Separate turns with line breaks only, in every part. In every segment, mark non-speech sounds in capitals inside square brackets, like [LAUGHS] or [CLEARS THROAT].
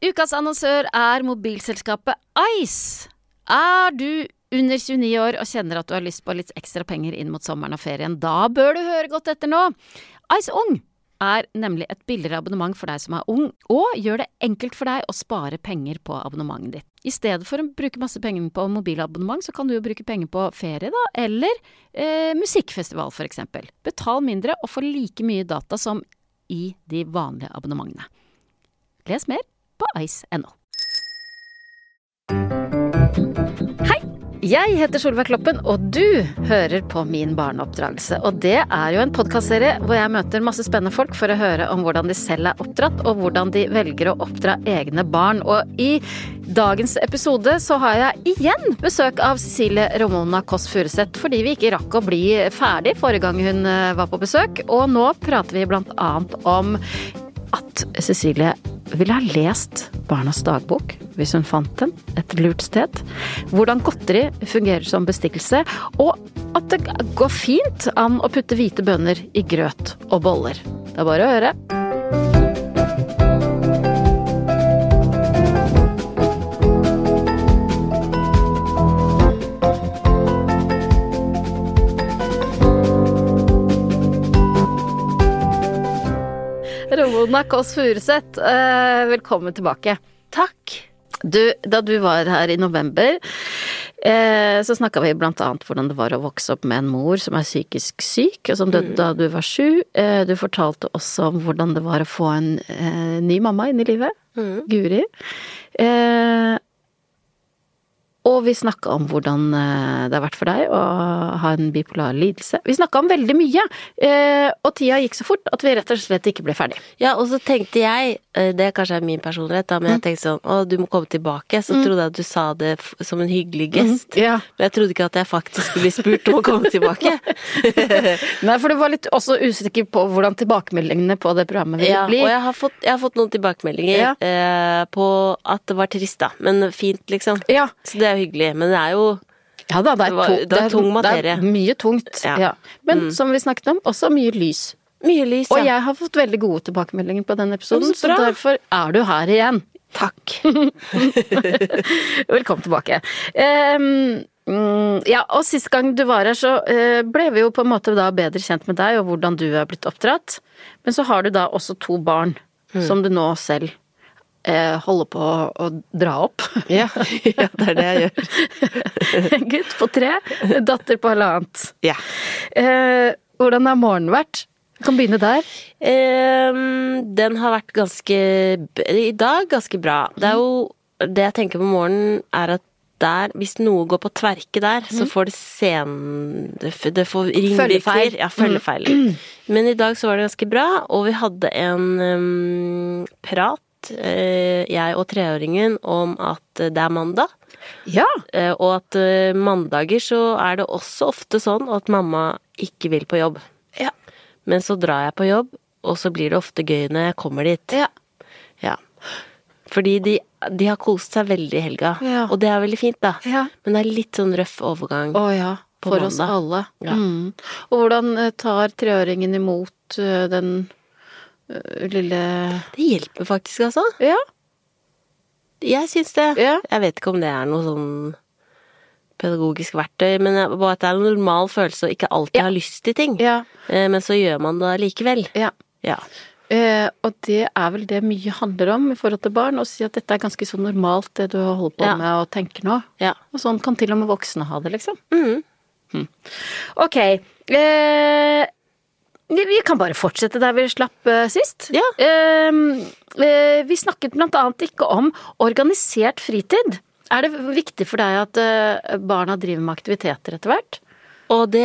Ukas annonsør er mobilselskapet Ice. Er du under 29 år og kjenner at du har lyst på litt ekstra penger inn mot sommeren og ferien, da bør du høre godt etter nå. Ice Ung er nemlig et billigere abonnement for deg som er ung, og gjør det enkelt for deg å spare penger på abonnementet ditt. I stedet for å bruke masse penger på mobilabonnement, så kan du jo bruke penger på ferie, da, eller eh, musikkfestival for eksempel. Betal mindre og få like mye data som i de vanlige abonnementene. Les mer på ice.no. Hei! Jeg heter Solveig Kloppen, og du hører på Min barneoppdragelse. Og det er jo en podkastserie hvor jeg møter masse spennende folk for å høre om hvordan de selv er oppdratt, og hvordan de velger å oppdra egne barn. Og i dagens episode så har jeg igjen besøk av Cecilie Romona Kåss Furuseth, fordi vi ikke rakk å bli ferdig forrige gang hun eh, var på besøk. Og nå prater vi blant annet om at Cecilie ville ha lest Barnas dagbok hvis hun fant den et lurt sted. Hvordan godteri fungerer som bestikkelse, og at det går fint an å putte hvite bønner i grøt og boller. Det er bare å høre. Ramona Kåss Furuseth, eh, velkommen tilbake.
Takk.
Du, da du var her i november, eh, så snakka vi blant annet hvordan det var å vokse opp med en mor som er psykisk syk, og som døde da du var sju. Eh, du fortalte også om hvordan det var å få en eh, ny mamma inn i livet. Guri. Eh, og vi snakka om hvordan eh, det har vært for deg å ha en bipolar lidelse. Vi snakka om veldig mye, eh, og tida gikk så fort at vi rett og slett ikke ble ferdig.
Ja, og så tenkte jeg, eh, det kanskje er min personlighet, da, men
Mm.
jeg tenkte sånn å, du må komme tilbake. Så trodde jeg at du sa det som en hyggelig gest.
Ja.
Men jeg trodde ikke at jeg faktisk skulle bli spurt om å komme tilbake. [LAUGHS]
Nei, for du var litt også usikker på hvordan tilbakemeldingene på det programmet ville
ja,
bli.
og jeg har, fått, jeg har fått noen tilbakemeldinger
Ja.
eh, på at det var trist, da. Men fint, liksom.
Ja.
Så det er jo hyggelig. Men det er jo
Ja da, det er, to-
det er tung materie.
Det er mye tungt. Ja.
Ja.
Men som vi snakket om, også mye lys.
mye lys,
Og jeg har fått veldig gode tilbakemeldinger på den episoden,
Så
så, derfor er du her igjen.
Takk. [LAUGHS] [LAUGHS]
Velkommen tilbake. Mm, ja, og sist gang du var her, så eh, ble vi jo på en måte da bedre kjent med deg og hvordan du er blitt oppdratt. Men så har du da også to barn som du nå selv holder på å, dra opp.
Ja, [LAUGHS] ja, det er det jeg gjør. [LAUGHS]
En gutt på tre, en datter på halvannet.
Ja.
Eh, hvordan har morgenen vært? Vi kan begynne der.
Eh, den har vært ganske I dag ganske bra. Det er jo Det jeg tenker på morgenen, er at der, hvis noe går på tverke der, så får det sen... Det, får ringvirkninger. Ja, følgefeil. Men i dag så var det ganske bra, og vi hadde en um, prat, eh, jeg og treåringen, om at det er mandag.
Ja.
Eh, og at eh, mandager så er det også ofte sånn at mamma ikke vil på jobb.
Ja.
Men så drar jeg på jobb, og så blir det ofte gøy når jeg kommer dit.
ja.
Ja. Fordi de, de har kost seg veldig i helga,
Ja.
og det er veldig fint, da.
Ja.
Men det er litt sånn røff overgang.
Å ja.
På
For oss alle.
Ja.
Mm. Og hvordan eh, tar treåringen imot eh, den eh, lille
Det hjelper faktisk, altså.
Ja.
Jeg syns det.
Ja.
Jeg vet ikke om det er noe sånn pedagogisk verktøy, men bare at det er en normal følelse å ikke alltid
Ja.
ha lyst til ting.
Ja.
Eh, Men så gjør man det likevel.
ja.
Ja.
Eh, og det er vel det mye handler om i forhold til barn, å si at dette er ganske så normalt det du holder på med og tenker nå.
Ja.
Og sånn kan til og med voksne ha det, liksom.
Mhm.
Ok. Eh, vi kan bare fortsette der vi slapp eh, sist.
Ja.
Eh, eh, vi snakket blant annet ikke om organisert fritid. Er det viktig for deg at eh, barna driver med aktiviteter etter hvert?
Og det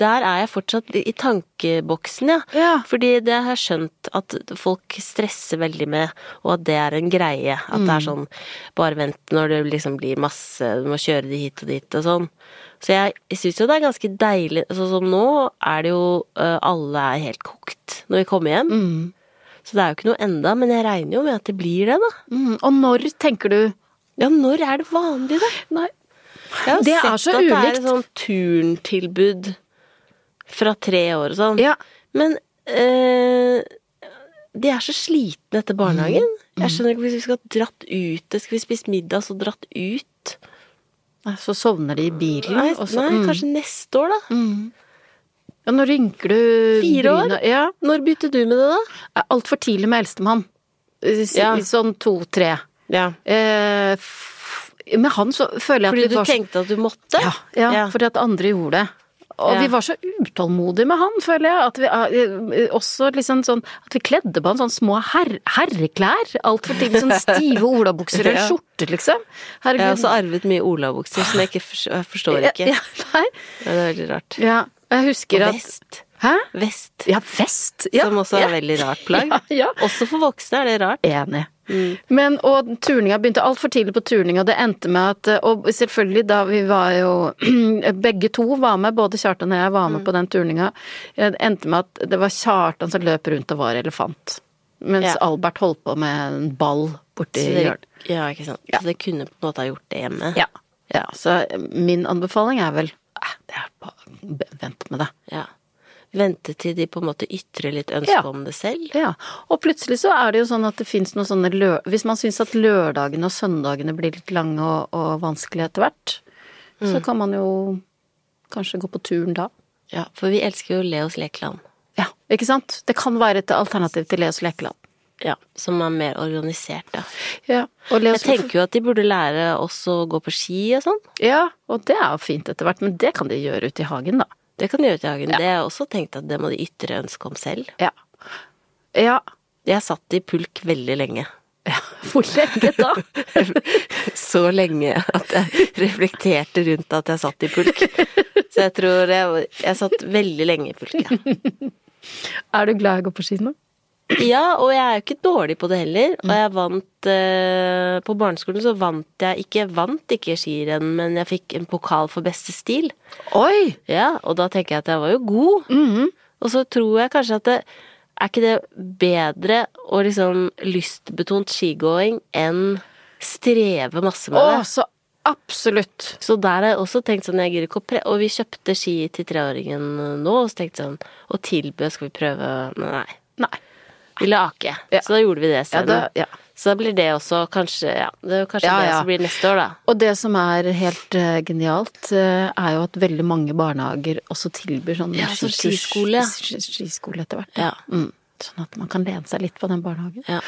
Der er jeg fortsatt i tankeboksen, ja.
Ja.
Fordi det har jeg skjønt at folk stresser veldig med, og at det er en greie. At det er sånn Bare vent når det liksom blir masse Du må kjøre de hit og dit og sånn. Så jeg, jeg syns jo det er ganske deilig Sånn som nå er det jo eh, Alle er helt kokt når vi kommer hjem. Så det er jo ikke noe enda, men jeg regner jo med at det blir det, da.
Mm. Og når tenker du
Ja, når er det vanlig, da?
Nei.
Jeg har
Det er
sett
så
at det er
ulikt.
et sånn turntilbud fra tre år og sånn.
Ja.
Men eh, de er så slitne etter barnehagen.
Mm.
Jeg skjønner ikke hvis vi skal dratt ut Skal vi spist middag, så dratt ut?
Nei, Så sovner de i bilen.
Nei,
så,
nei
mm.
kanskje neste år, da.
Ja, når rynker du
Fire år?
Ja.
Når begynte du med det, da?
Er Altfor tidlig med eldstemann.
Ja.
Sånn to-tre.
Ja.
Eh, med han så føler jeg
Fordi
at Fordi
du
var
tenkte at du måtte?
Ja, ja,
Ja.
fordi at andre gjorde det. Og vi var så utålmodige med han, føler jeg. At vi eh, også liksom sånn At vi kledde på han sånn små her, herreklær. Altfor tidlig. Sånn stive [LAUGHS] olabukser eller
Ja.
skjorter, liksom.
Jeg har
Herregud.
også arvet mye olabukser som jeg ikke forstår, jeg forstår ikke.
Ja, nei.
Det er veldig rart.
Ja, jeg husker
Og vest.
Hæ?
Vest.
Ja, vest. Ja,
som også er
ja.
veldig rart plagg. [LAUGHS]
Ja, ja.
Også for voksne er det rart.
Enig. Men, og turninga begynte altfor tidlig på turninga. og det endte med at Og selvfølgelig, da vi var jo [CLEARS THROAT] Begge to var med, både Kjartan og jeg var med på den turninga. Det endte med at det var Kjartan som løp rundt og var elefant. Mens
Ja.
Albert holdt på med en ball borti hjørnet.
ja, ikke sant. Så dere kunne på en måte ha gjort det hjemme.
Ja. ja. Så min anbefaling er vel eh, det er bare vent med det.
Ja. Vente til de på en måte ytrer litt ønske
Ja.
om det selv.
Ja, og plutselig så er det jo sånn at det fins noen sånne lø... Hvis man syns at lørdagene og søndagene blir litt lange og, og vanskelige etter hvert, så kan man jo kanskje gå på turen da.
Ja, for vi elsker jo Leos lekeland.
Ja, ikke sant? Det kan være et alternativ til Leos lekeland.
Ja, som er mer organisert, da.
Ja, og Leos,
Jeg tenker jo at de burde lære oss å gå på ski og sånn.
Ja, og det er jo fint etter hvert, men det kan de gjøre ute i hagen, da.
Det kan du gjøre til hagen. Det har jeg også tenkt at det må de ytre ønske om selv.
Ja. Ja.
Jeg satt i pulk veldig lenge. [LAUGHS]
Hvor lenge da? [LAUGHS]
Så lenge at jeg reflekterte rundt at jeg satt i pulk. Så jeg tror jeg, jeg satt veldig lenge i pulk, ja. [LAUGHS]
Er du glad i å gå på ski nå?
Ja, og jeg er jo ikke dårlig på det heller. Og jeg vant eh, På barneskolen så vant jeg ikke vant ikke skirenn, men jeg fikk en pokal for beste stil.
Oi!
Ja, og da tenker jeg at jeg var jo god. Og så tror jeg kanskje at det er ikke det bedre og liksom lystbetont skigåing enn streve masse med
Å,
det.
så absolutt.
Så der har jeg også tenkt sånn, jeg gir ikke å pre... Og vi kjøpte ski til treåringen nå, og så tenkte sånn Og tilbød, skal vi prøve nei.
Nei.
Ville ake.
Ja.
Så da gjorde vi det
Ja, da, ja.
Så da blir det også kanskje Ja, det er kanskje
Ja,
det som blir neste år, da.
Og det som er helt uh, genialt, uh, er jo at veldig mange barnehager også tilbyr sånn
Ja,
så
skiskole.
Skiskole etter hvert.
Ja.
Mm. Sånn at man kan lene seg litt på den barnehagen.
Ja.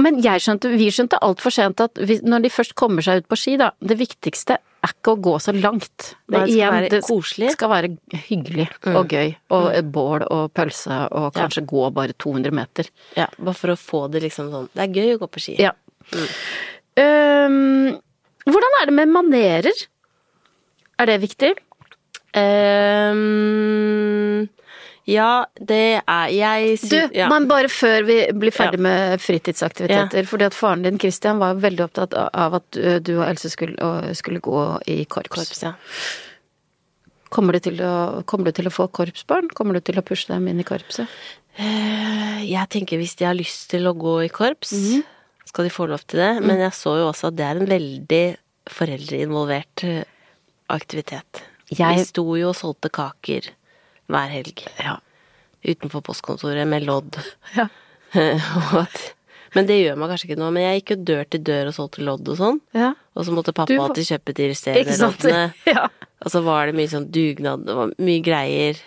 Men jeg skjønte, vi skjønte altfor sent at vi, når de først kommer seg ut på ski, da, det viktigste er ikke å gå så langt.
Nei, det skal være koselig. Mm.
skal være hyggelig og gøy, og mm. bål og pølse, og kanskje gå bare 200 meter.
ja. Bare for å få det liksom sånn Det er gøy å gå på ski.
Ja. Øhm, hvordan er det med manerer? Er det viktig?
Ehm, ja, det er Jeg
Du,
ja.
men bare før vi blir ferdig
Ja.
med fritidsaktiviteter, fordi at faren din Christian var veldig opptatt av at du og Else skulle, skulle gå i korps.
Korps, ja.
Kommer, du til å, kommer du til å få korpsbarn? Kommer du til å pushe dem inn i korpset?
Eh, Jeg tenker hvis de har lyst til å gå i korps,
Mhm.
skal de få lov til det. Men jeg så jo også at det er en veldig foreldreinvolvert aktivitet.
Jeg-
Vi sto jo og solgte kaker hver helg
Ja.
utenfor postkontoret med lodd. [LAUGHS]
Ja. [LAUGHS]
Men det gjør man kanskje ikke nå. Men jeg gikk jo dør til dør og solgte lodd og sånn.
ja.
Og så måtte pappa alltid kjøpe de resterende loddene. [LAUGHS]
Ja.
Og så var det mye sånn dugnad, det var mye greier.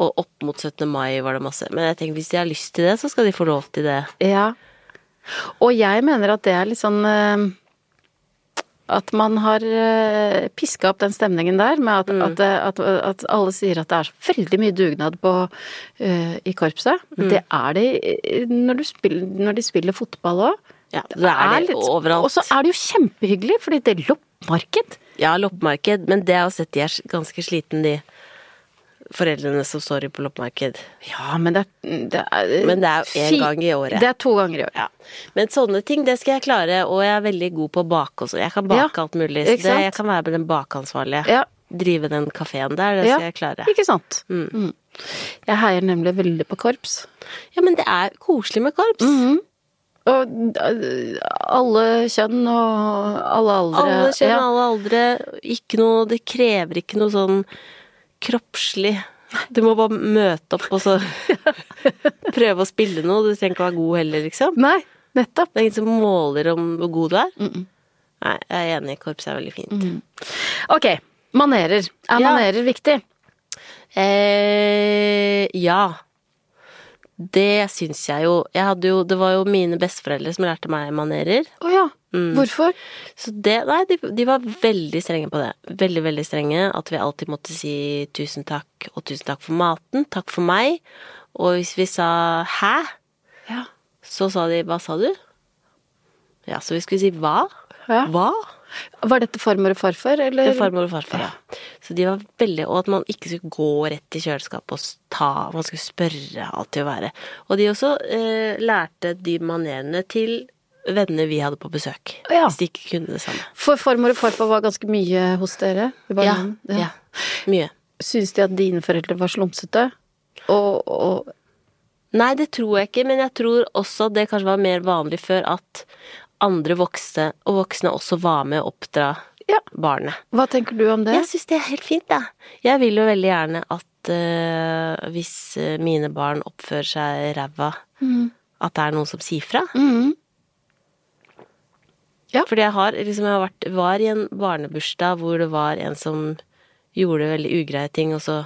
Og opp mot 17. mai var det masse. Men jeg tenker hvis de har lyst til det, så skal de få lov til det.
ja. Og jeg mener at det er litt sånn ø, at man har uh, piska opp den stemningen der, med at,
Mm.
at, eh, at, at alle sier at det er så veldig mye dugnad på, uh, i korpset.
Mm.
Det er det når, du spiller, når de spiller fotball òg.
Ja, det er det overalt.
Og så er det jo kjempehyggelig, fordi det er loppmarked.
Ja, loppemarked, men det har sett de er ganske sliten, de foreldrene som står i på loppemarked.
Ja, men det er, det er
Men det er jo én gang i året.
Det er to ganger i året.
Ja. Men sånne ting, det skal jeg klare, og jeg er veldig god på å bake også. Jeg kan bake
Ja,
alt mulig. Så det, jeg kan være med den bakeansvarlige.
Ja.
Drive den kafeen der, det
Ja,
skal jeg klare.
Ikke sant? Mm. Jeg heier nemlig veldig på korps.
Ja, men det er koselig med korps.
Mm. Og øh, alle kjønn og alle aldre.
Alle kjønn,
Ja.
alle aldre. Ikke noe Det krever ikke noe sånn kroppslig. Du må bare møte opp og så [LAUGHS] prøve å spille noe. Du trenger ikke å være god heller, liksom.
Nei, nettopp.
Det er ingen som måler om hvor god du er. Nei, jeg er enig. Korps er veldig fint.
Ok, manerer. Er
Ja.
manerer viktig?
Eh, ja. Det syns jeg jo. Jeg hadde jo. Det var jo mine besteforeldre som lærte meg manerer.
Oh, ja. Hvorfor?
Så det Nei, de, de var veldig strenge på det. Veldig, veldig strenge. At vi alltid måtte si tusen takk, og tusen takk for maten. Takk for meg. Og hvis vi sa hæ,
Ja.
så sa de hva sa du? Ja, så vi skulle si hva?
Ja.
Hva?
Var dette farmor og farfar, eller?
Det er farmor og farfar, ja. Så de var veldig Og at man ikke skulle gå rett i kjøleskapet og ta Man skulle spørre alltid å være. Og de også eh, lærte de manerene til venner vi hadde på besøk.
Ja.
Hvis de ikke kunne det samme.
For farmor og farfar var ganske mye hos dere?
Ja,
barndommen?
ja. Mye.
Syns de at dine foreldre var slumsete? Og, og
Nei, det tror jeg ikke, men jeg tror også det kanskje var mer vanlig før at andre voksne og voksne også var med å oppdra
Ja.
barnet.
Hva tenker du om det?
Jeg syns det er helt fint, jeg. Jeg vil jo veldig gjerne at uh, hvis eh, mine barn oppfører seg ræva, at det er noen som sier fra.
Mhm. Ja.
Fordi jeg har liksom jeg har vært, var i en barnebursdag hvor det var en som gjorde veldig ugreie ting, og så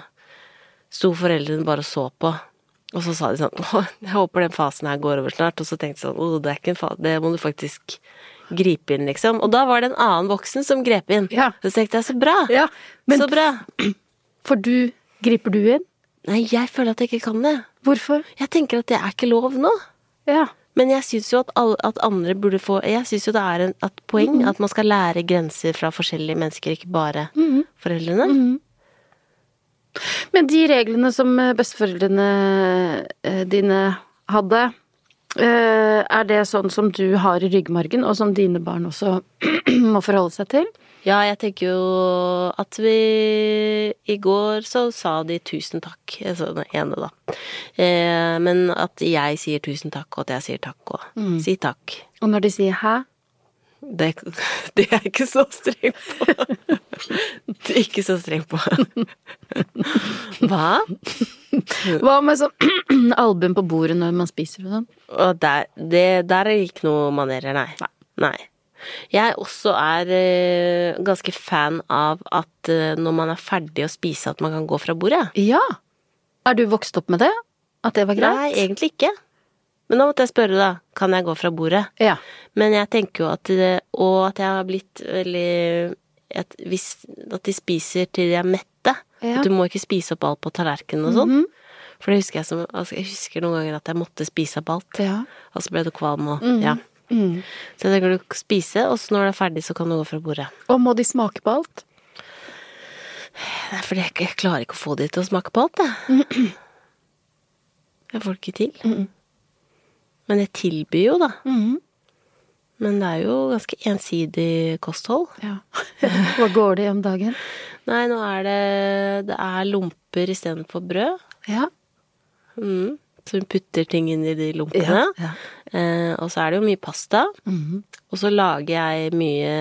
sto foreldrene bare og så på. Og så sa de sånn [LAUGHS] Å, jeg håper den fasen her går over snart. Og så tenkte jeg sånn Å, det er ikke en fase, det må du faktisk gripe inn, liksom. Og da var det en annen voksen som grep inn.
Ja.
Så tenkte jeg så bra.
Ja, men
så bra. [CLEARS THROAT]
For du Griper du inn?
Nei, jeg føler at jeg ikke kan det.
Hvorfor?
Jeg tenker at det er ikke lov nå.
Ja.
Men jeg syns jo at, alle, at andre burde få Jeg syns jo det er en, et poeng at man skal lære grenser fra forskjellige mennesker, ikke bare foreldrene.
Men de reglene som eh, besteforeldrene eh, dine hadde, eh, er det sånn som du har i ryggmargen, og som dine barn også [CLEARS THROAT] må forholde seg til?
Ja, jeg tenker jo at vi I går så sa de tusen takk, altså den ene, da. Eh, men at jeg sier tusen takk, og at jeg sier takk òg. Si takk.
Og når de sier hæ?
Det, [LAUGHS] det er jeg ikke så streng på. Det er ikke så streng på. [LAUGHS] Hva?
Hva med sånn [CLEARS THROAT] albuen på bordet når man spiser og sånn?
Og der, det, der er ikke noe manerer, nei. nei. Jeg også er eh, ganske fan av at eh, når man er ferdig å spise, at man kan gå fra bordet.
Ja. Er du vokst opp med det? At det var greit?
Nei, egentlig ikke. Men da måtte jeg spørre, da. Kan jeg gå fra bordet?
Ja.
Men jeg tenker jo at det, Og at jeg har blitt veldig at, hvis, at de spiser til de er mette.
Ja.
At du må ikke spise opp alt på tallerkenen og sånn. For det husker jeg som altså, Jeg husker noen ganger at jeg måtte spise opp alt.
Ja.
Og så ble du kvalm og Ja. Så det kan du spise, og så når det er ferdig, så kan du gå fra bordet.
Og må de smake på alt?
Det er fordi jeg, jeg klarer ikke å få de til å smake på alt, jeg. [CLEARS THROAT] Jeg får det ikke til. Men jeg tilbyr jo, da. Men det er jo ganske ensidig kosthold.
Ja. [LAUGHS] Hva går det i om dagen?
Nei, nå er det Det er lomper istedenfor brød.
Ja.
Mm. Så hun putter ting inn i de lompene.
Ja, ja.
Eh, og så er det jo mye pasta. Og så lager jeg mye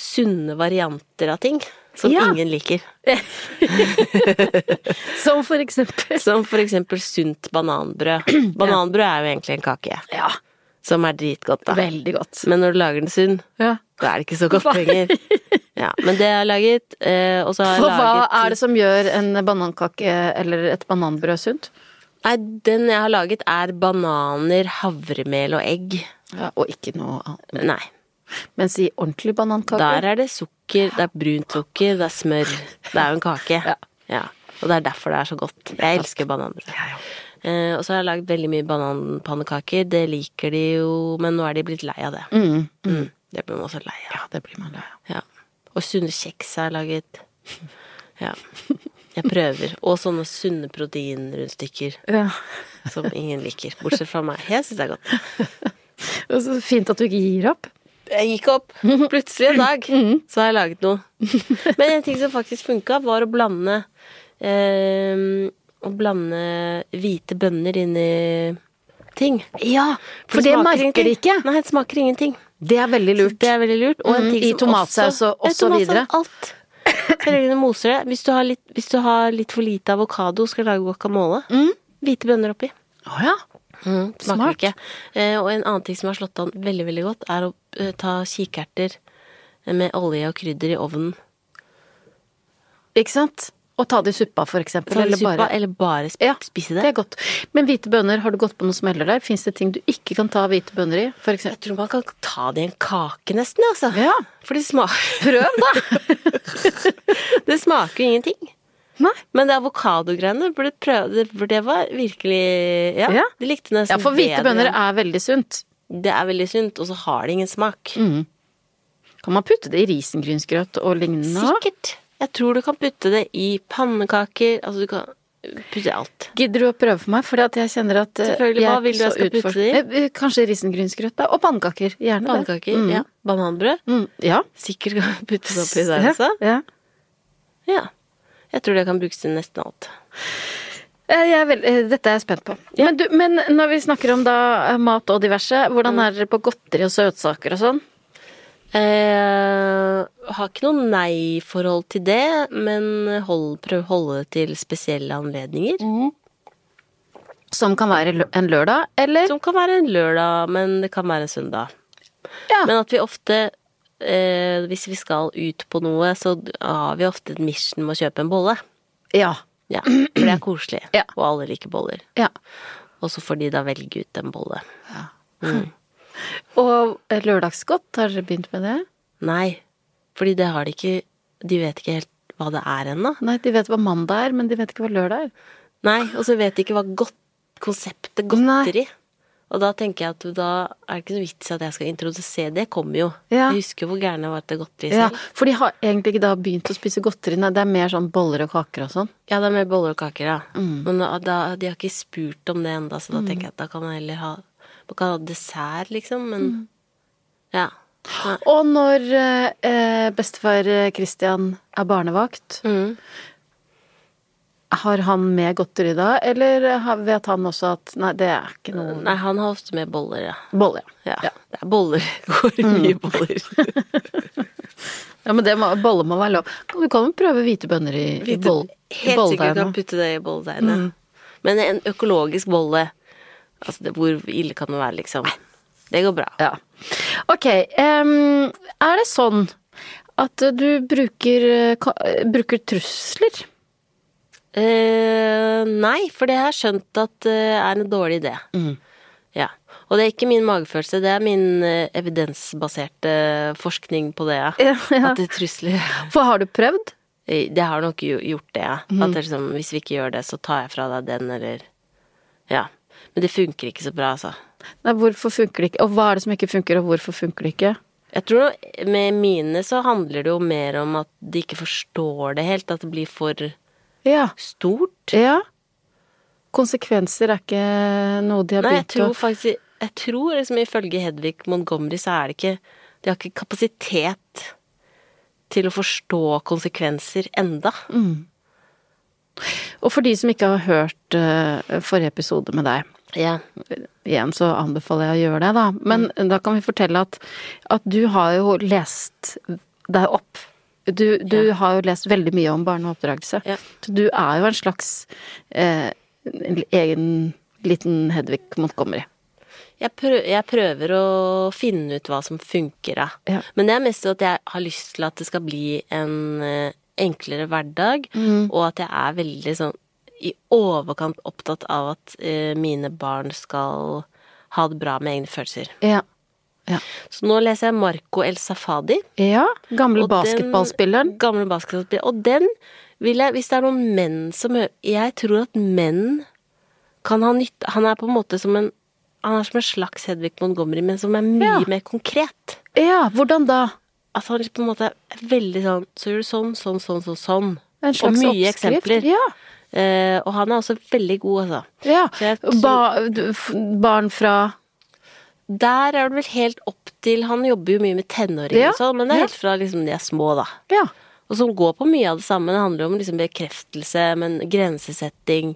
sunne varianter av ting som
Ja.
ingen liker. [LAUGHS]
Som for eksempel
Som for eksempel sunt bananbrød. [CLEARS THROAT] Bananbrød er jo egentlig en kake.
Ja.
Som er dritgodt, da.
Veldig godt.
Men når du lager den sunn,
Ja.
da er det ikke så godt lenger. Ja, men det har jeg laget. Eh, og så har jeg laget
For hva er det som gjør en banankake eller et bananbrød sunt?
Nei, den jeg har laget er bananer, havremel og egg.
Ja, og ikke noe annet.
Nei.
Mens i ordentlig banankake
Der er det sukker, det er brunt sukker, det er smør. Det er jo en kake.
Ja.
Ja. Og det er derfor det er så godt. Jeg elsker bananer. Ja, Eh, og så har jeg lagd veldig mye bananpannekaker. Det liker de jo, men nå er de blitt lei av det.
Mm.
Mm. Det blir man også lei av.
Ja, det blir man lei av.
Ja. Og sunne kjeks har jeg laget. Ja. [LAUGHS] Jeg prøver. Og sånne sunne proteinrundstykker
Ja.
som ingen liker. Bortsett fra meg. Jeg syns det er godt. [LAUGHS]
Og så fint at du ikke gir opp.
Jeg gikk opp. Plutselig en dag så har jeg laget noe. Men en ting som faktisk funka, var å blande eh, Å blande hvite bønner inn i ting.
Ja, for det
smaker
merker de ikke.
Nei, det smaker ingenting.
Det er veldig lurt.
Det er veldig lurt. Og en
Mm, i tomatsaus og- og så videre.
Alt. Og moser det. Hvis du har litt, hvis du har litt for lite avokado, skal lage guacamole. Hvite bønner oppi.
Oh, ja.
Mm,
Smart.
ikke. Eh, og en annen ting som har slått an veldig, veldig godt, er å eh, ta kikerter med olje og krydder i ovnen.
Ikke sant? Og ta det i suppa, for eksempel. Eller
suppa,
bare
eller bare sp
Ja,
spise
Det
det.
er godt. Men hvite bønner, har du gått på noen smeller der? Fins det ting du ikke kan ta hvite bønner i? For
Jeg tror man kan ta det i en kake, nesten, altså.
Ja.
For det smaker [LAUGHS]
Prøv, da! [LAUGHS]
Det smaker jo ingenting.
Nei.
Men det avokadogreiene det, det var virkelig Ja,
Ja.
de likte nesten bedre.
Ja, for hvite
bedre.
bønner er veldig sunt.
Det er veldig sunt, og så har det ingen smak.
Mm. Kan man putte det i risengrynsgrøt og lignende?
Sikkert. Jeg tror du kan putte det i pannekaker. Altså, du kan putte alt.
Gidder du å prøve for meg? For jeg kjenner at eh,
Selvfølgelig. Hva vil du jeg
skal
skal putte det i?
Eh, eh, Kanskje risengrynsgrøt, da. Og pannekaker. Gjerne
Pannekaker.
det. Mm.
Ja. Bananbrød.
Mm. Ja.
Sikkert kan puttes oppi der
Ja,
også.
Ja.
Ja. Jeg tror det kan brukes til nesten alt.
Er veld, dette er jeg spent på. Men, du, men når vi snakker om da mat og diverse, hvordan er dere på godteri og søtsaker og sånn?
Eh, har ikke noe nei-forhold til det, men hold, prøv å holde det til spesielle anledninger.
Som kan være en lørdag, eller?
Som kan være en lørdag, men det kan være en søndag.
Ja.
Men at vi ofte, eh, hvis vi skal ut på noe, så har vi ofte et mission med å kjøpe en bolle.
Ja.
Ja, for det er koselig.
Ja.
Og alle liker boller.
ja.
Og så får de da velge ut en bolle. [LAUGHS]
Og lørdagsgodt, har dere begynt med det?
Nei, fordi det har de ikke De vet ikke helt hva det er ennå.
Nei, de vet hva mandag er, men de vet ikke hva lørdag er.
Nei, og så vet de ikke hva godt, konseptet godteri Og da tenker jeg at da er det ikke noe vits i at jeg skal introdusere det. kommer jo.
Ja.
Jeg husker jo hvor gæren jeg var til godteri selv.
Ja, for de har egentlig ikke da begynt å spise godteri, nei, det er mer sånn boller og kaker og sånn.
Ja, det er mer boller og kaker, ja.
Mm.
Men da, da, de har ikke spurt om det enda, så da tenker jeg at da kan man heller ha Man kan ha dessert, liksom, men
Mm.
Ja. Nei.
Og når eh, eh, bestefar Christian er barnevakt,
Mm.
har han med godteri da, eller vet han også at nei, det er ikke noe
Nei, han har ofte med boller, ja.
Boller,
Ja,
ja.
det er boller. [LAUGHS] Går
Mm.
mye boller. [LAUGHS]
Ja, men det må, bolle må være lov. Du kan jo prøve hvite bønner i, i,
Hvite-
boll,
Helt sikkert kan putte det i bolledeigen.
Mm.
Men en økologisk bolle, altså det, hvor ille kan det være, liksom? Det går bra.
Ja. Ok, Um, er det sånn at du bruker, eh, bruker trusler?
Uh, nei, for det har jeg skjønt at det er en dårlig idé.
Mm.
Ja. Og det er ikke min magefølelse, det er min uh, evidensbaserte forskning på det, ja.
Ja.
At det trusler [LAUGHS]
For har du prøvd?
Det har nok gjort det, ja.
Mm.
At det liksom, hvis vi ikke gjør det, så tar jeg fra deg den, eller Ja. Men det funker ikke så bra, altså.
Nei, hvorfor funker det ikke? Og hva er det som ikke funker, og hvorfor funker det ikke?
Jeg tror med mine så handler det jo mer om at de ikke forstår det helt, at det blir for
Ja.
stort.
Ja. Konsekvenser er ikke noe de har
Nei, jeg
begynt å
tror faktisk Jeg tror liksom ifølge Hedvig Montgomery så er det ikke De har ikke kapasitet til å forstå konsekvenser enda.
Og for de som ikke har hørt uh, forrige episode med deg,
Ja.
igjen så anbefaler jeg å gjøre det, da. Men da kan vi fortelle at, at du har jo lest deg opp. Du, du
Ja.
har jo lest veldig mye om barneoppdragelse.
Ja.
Så du er jo en slags eh, egen liten Hedvig Montgomery.
Jeg, prøver, jeg prøver å finne ut hva som funker, da.
Ja.
Men det er mest at jeg har lyst til at det skal bli en eh, enklere hverdag,
Mm.
og at jeg er veldig sånn i overkant opptatt av at eh, mine barn skal ha det bra med egne følelser.
Ja. Ja.
Så nå leser jeg Marco El Safadi.
ja gamle basketballspilleren.
Gamle basketballspilleren. Og den vil jeg, hvis det er noen menn som Jeg tror at menn kan ha nytte Han er på en måte som en Han er som en slags Hedvig Montgomery, men som er mye
Ja.
mer konkret.
Ja, hvordan da?
at han på en måte er veldig sånn Så gjør du sånn, sånn, sånn, sånn, sånn.
En slags Og
mye
oppskrift.
eksempler.
Ja.
Eh, og han er også veldig god, altså.
ja.
Tror-
Ba, barn fra
Der er det vel helt opp til Han jobber jo mye med tenåringer
Ja,
og sånn, men det er helt fra liksom de er små, da.
Ja.
Og som går på mye av det samme. Det handler om liksom bekreftelse, men grensesetting.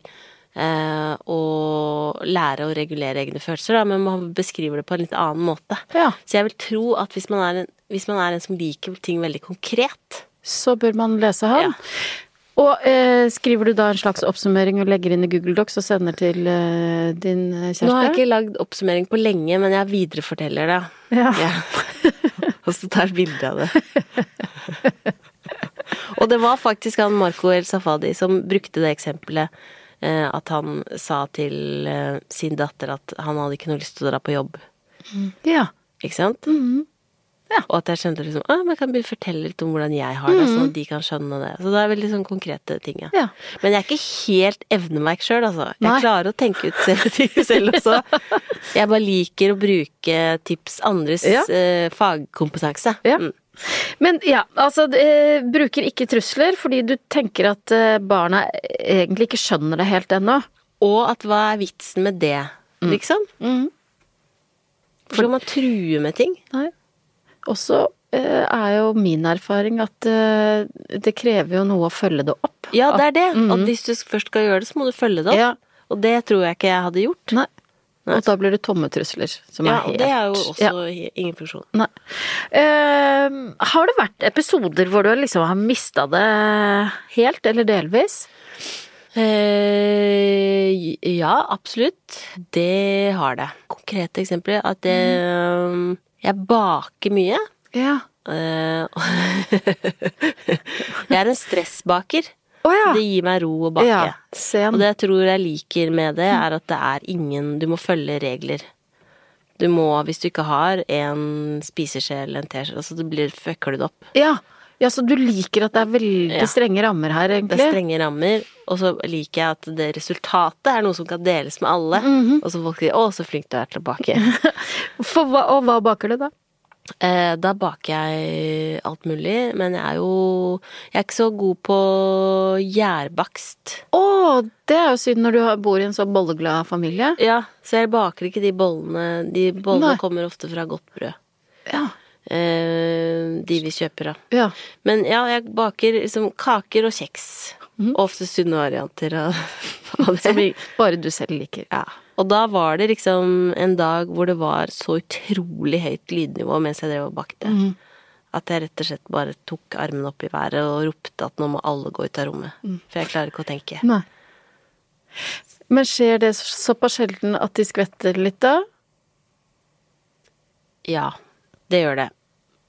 Eh, og lære å regulere egne følelser, da, men man beskriver det på en litt annen måte.
Ja.
Så jeg vil tro at hvis man er en, hvis man er en som liker ting veldig konkret
Så bør man lese han.
Ja.
Og eh, skriver du da en slags oppsummering og legger inn i Google Docs og sender til eh, din eh, kjæreste?
Nå har jeg ikke lagd oppsummering på lenge, men jeg videreforteller det.
Ja. [LAUGHS]
Ja. og så tar jeg bilde av det. [LAUGHS] og det var faktisk han Marco El Safadi som brukte det eksempelet. eh, At han sa til eh, sin datter at han hadde ikke noe lyst til å dra på jobb.
ja.
Ikke sant?
Mhm. Ja.
Og at jeg skjønte liksom Å, men jeg kan fortelle litt om hvordan jeg har det, sånn at de kan skjønne det. Så det er veldig sånn konkrete ting, ja.
Ja.
Men jeg er ikke helt evnemerk sjøl, altså. Jeg
Nei.
klarer å tenke ut selv, [LAUGHS] selv også. Jeg bare liker å bruke tips andres
Ja.
eh, fagkompetanse.
Ja.
Mm.
Men ja, altså eh, bruker ikke trusler fordi du tenker at eh, barna egentlig ikke skjønner det helt ennå.
Og at hva er vitsen med det, liksom?
Mhm.
For For man truer med ting?
Nei. Og så eh, er jo min erfaring at eh, det krever jo noe å følge det opp.
Ja, det er det.
Mm.
At hvis du først skal gjøre det, så må du følge det opp.
Ja.
Og det tror jeg ikke jeg hadde gjort.
Nei. Og da blir det tomme trusler, som
Ja,
er helt
det er jo også
ja.
ingen funksjon.
Nei. Uh, har det vært episoder hvor du liksom har mista det helt, eller delvis?
Uh, ja, absolutt. Det har det. Konkrete eksempler at det, jeg baker mye.
Ja.
Eh, [LAUGHS] jeg er en stressbaker.
Oh, ja.
Det gir meg ro å bake.
ja.
Og det jeg tror jeg liker med det, er at det er ingen Du må følge regler. Du må, hvis du ikke har en spiseskje eller en teskje, altså det blir, fucker du det opp.
Ja. Ja, så du liker at det er veldig strenge rammer her, egentlig?
Det er strenge rammer, og så liker jeg at det resultatet er noe som kan deles med alle.
Mhm.
Og så folk sier 'Å, så flink du er til å bake'. [LAUGHS]
Hva, og hva baker du, da?
eh, da baker jeg alt mulig, men jeg er jo Jeg er ikke så god på gjærbakst.
Å, det er jo synd når du bor i en så bolleglad familie.
Ja, så jeg baker ikke de bollene. De bollene
Nei.
kommer ofte fra godt brød.
Ja.
Eh, de vi kjøper, da.
ja.
Men ja, jeg baker liksom kaker og kjeks. Og ofte sunne varianter av, av det.
Som bare du selv liker.
Ja. Og da var det liksom en dag hvor det var så utrolig høyt lydnivå mens jeg drev og bakte.
Mm.
At jeg rett og slett bare tok armen opp i været og ropte at nå må alle gå ut av rommet. For jeg klarer ikke å tenke.
Nei. Men skjer det såpass sjelden at de skvetter litt da?
Ja, det gjør det.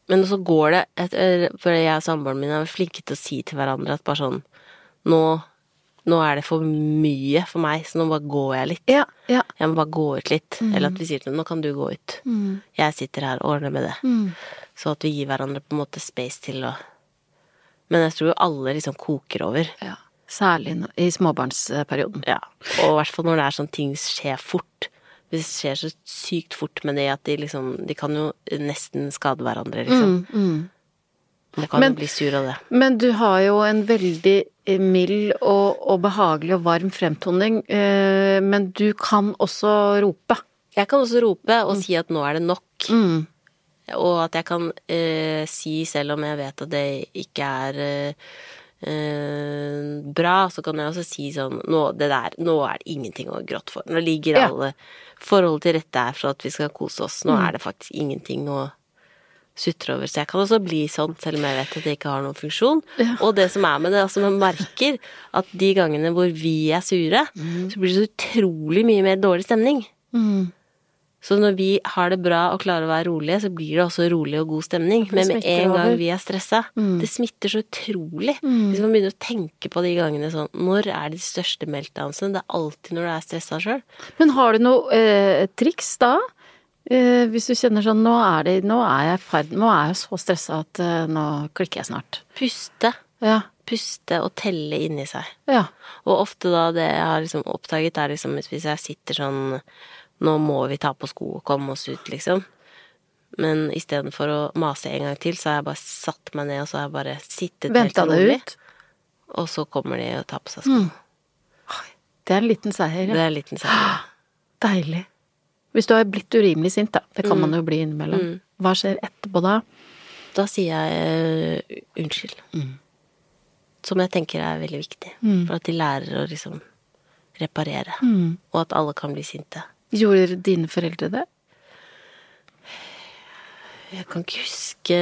Men så går det et, For jeg og samboeren min er flinke til å si til hverandre at bare sånn Nå, nå er det for mye for meg, så nå bare går jeg litt.
Ja. ja.
Jeg må bare gå ut litt. Eller at vi sier til henne nå kan du gå ut. Jeg sitter her og ordner med det. Så at vi gir hverandre på en måte space til å Men jeg tror jo alle liksom koker over.
ja. Særlig i småbarnsperioden.
Ja. Og i hvert fall når det er sånn ting skjer fort. Det skjer så sykt fort med det at de liksom De kan jo nesten skade hverandre, liksom.
Mm,
Man kan
Men-
jo bli sur av det.
Men du har jo en veldig eh, mild og, og behagelig og varm fremtoning, eh, men du kan også rope.
Jeg kan også rope og si at nå er det nok.
Mm.
Og at jeg kan eh, si, selv om jeg vet at det ikke er eh, eh, bra, så kan jeg også si sånn nå, det der, nå er det ingenting å gråte for. Nå ligger
Ja.
alle forhold til rette er for at vi skal kose oss. Nå er det faktisk ingenting å sutre over. Så jeg kan også bli sånn, selv om jeg vet at det ikke har noen funksjon. Og det som er med det, altså man merker at de gangene hvor vi er sure, så blir det så utrolig mye mer dårlig stemning.
Mm.
Så når vi har det bra og klarer å være rolige, så blir det også rolig og god stemning. Men med en gang vi er stressa, det smitter så utrolig.
Mm.
Hvis man begynner å tenke på de gangene sånn Når er de største meltdownsene? Det er alltid når du er stressa sjøl.
Men har du noe eh, triks da? Eh, hvis du kjenner sånn nå er, det, nå er jeg ferd, nå er jeg så stressa at eh, nå klikker jeg snart.
Puste.
Ja.
Puste og telle inni seg.
Ja.
Og ofte da det jeg har liksom oppdaget, er liksom hvis jeg sitter sånn Nå må vi ta på sko og komme oss ut, liksom. Men istedenfor å mase en gang til, så har jeg bare satt meg ned, og så har jeg bare sittet
Venta det ut?
Og så kommer de og tar på seg skoene.
Det er en liten seier. Ja.
Det er en liten seier. [GASPS]
Deilig. Hvis du har blitt urimelig sint, da. Det kan
Mm.
man jo bli innimellom. Hva skjer etterpå da?
Da sier jeg uh, unnskyld. Som jeg tenker er veldig viktig. For at de lærer å liksom reparere. Og at alle kan bli sinte.
Gjorde dine foreldre det?
Jeg kan ikke huske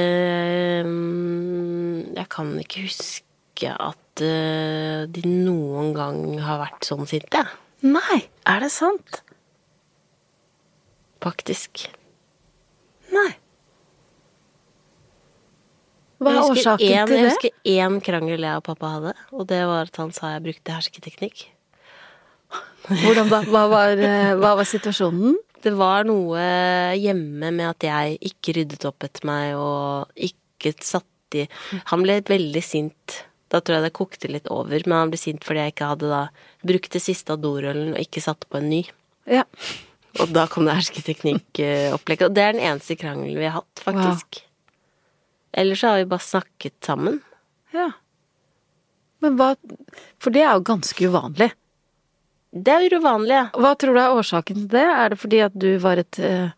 mm, Jeg kan ikke huske at eh, de noen gang har vært sånn sinte,
Nei, er det sant?
faktisk.
Nei. Hva er årsaken
en-
til
Jeg husker én krangel jeg og pappa hadde, og det var at han sa jeg brukte hersketeknikk.
Hvordan da? Hva var, eh, hva var situasjonen?
Det var noe hjemme med at jeg ikke ryddet opp etter meg og ikke satt i Han ble veldig sint. Da tror jeg det kokte litt over, men han ble sint fordi jeg ikke hadde da brukt det siste av dorullen og ikke satt på en ny.
Ja.
Og da kom det hersketeknikkopplegget. Og det er den eneste krangelen vi har hatt, faktisk. Ellers så har vi bare snakket sammen.
ja. Men hva For det er jo ganske uvanlig.
Det er uvanlig.
Hva tror du er årsaken til det? Er det fordi at du var et eh,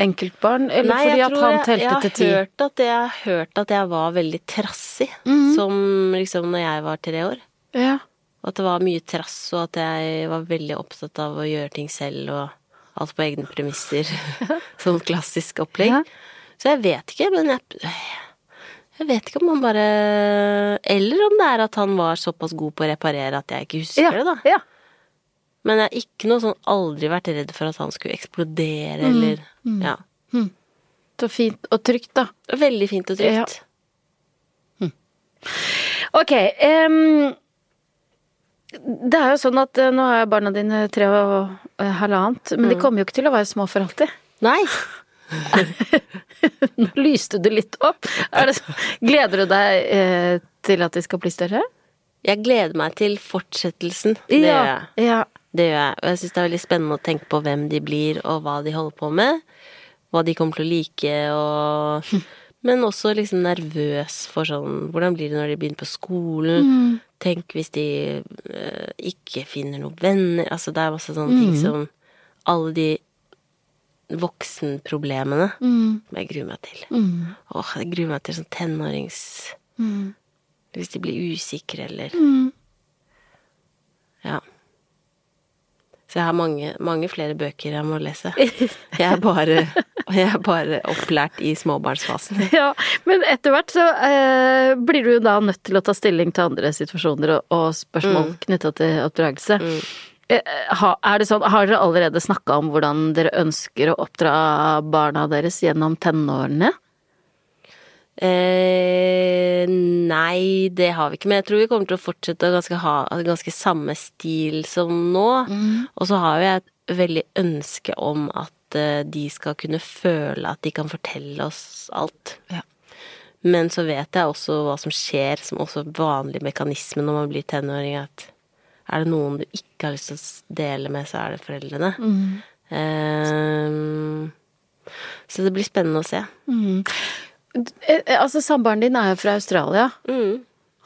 enkeltbarn, eller
Nei,
fordi at han telte
jeg
til ti?
Jeg har hørt at jeg var veldig trassig,
Mhm.
som liksom når jeg var tre år.
Ja.
At det var mye trass, og at jeg var veldig opptatt av å gjøre ting selv og alt på egne premisser. [LAUGHS] sånn klassisk opplegg.
Ja.
Så jeg vet ikke, men jeg Jeg vet ikke om han bare Eller om det er at han var såpass god på å reparere at jeg ikke husker
Ja.
det, da.
ja.
Men jeg har ikke noe sånn aldri vært redd for at han skulle eksplodere, eller Ja.
Så fint og trygt, da.
Veldig fint og trygt.
Ok. Um, det er jo sånn at eh, nå er barna dine tre og eh, halvannet, men de kommer jo ikke til å være små for alltid.
Nei. [LAUGHS] [LAUGHS]
Nå lyste du litt opp. Det så? Gleder du deg eh, til at de skal bli større?
Jeg gleder meg til fortsettelsen. Det gjør jeg.
ja.
Det gjør jeg. Og jeg syns det er veldig spennende å tenke på hvem de blir, og hva de holder på med. Hva de kommer til å like, og [LAUGHS] Men også liksom nervøs for sånn Hvordan blir det når de begynner på skolen? Tenk hvis de eh, ikke finner noen venner Altså, det er masse sånne ting som Alle de voksenproblemene som jeg gruer meg til. Åh, jeg gruer meg til sånn tenårings Hvis de blir usikre, eller Ja. Så jeg har mange, mange flere bøker jeg må lese. [LAUGHS] Jeg er bare, jeg er bare opplært i småbarnsfasen. [LAUGHS]
Ja, men etter hvert så eh, blir du jo da nødt til å ta stilling til andre situasjoner og, og spørsmål knytta til oppdragelse. Mm. Er det sånn, har dere allerede snakka om hvordan dere ønsker å oppdra barna deres gjennom tenårene?
Eh, nei, det har vi ikke. Men jeg tror vi kommer til å fortsette å ganske ha ganske samme stil som nå. Og så har jeg et veldig ønske om at eh, de skal kunne føle at de kan fortelle oss alt.
Ja.
Men så vet jeg også hva som skjer, som også vanlig mekanisme når man blir tenåring, at er det noen du ikke har lyst til å dele med, så er det foreldrene. Eh, så det blir spennende å se.
Eh, eh, altså, samboeren din er jo fra Australia.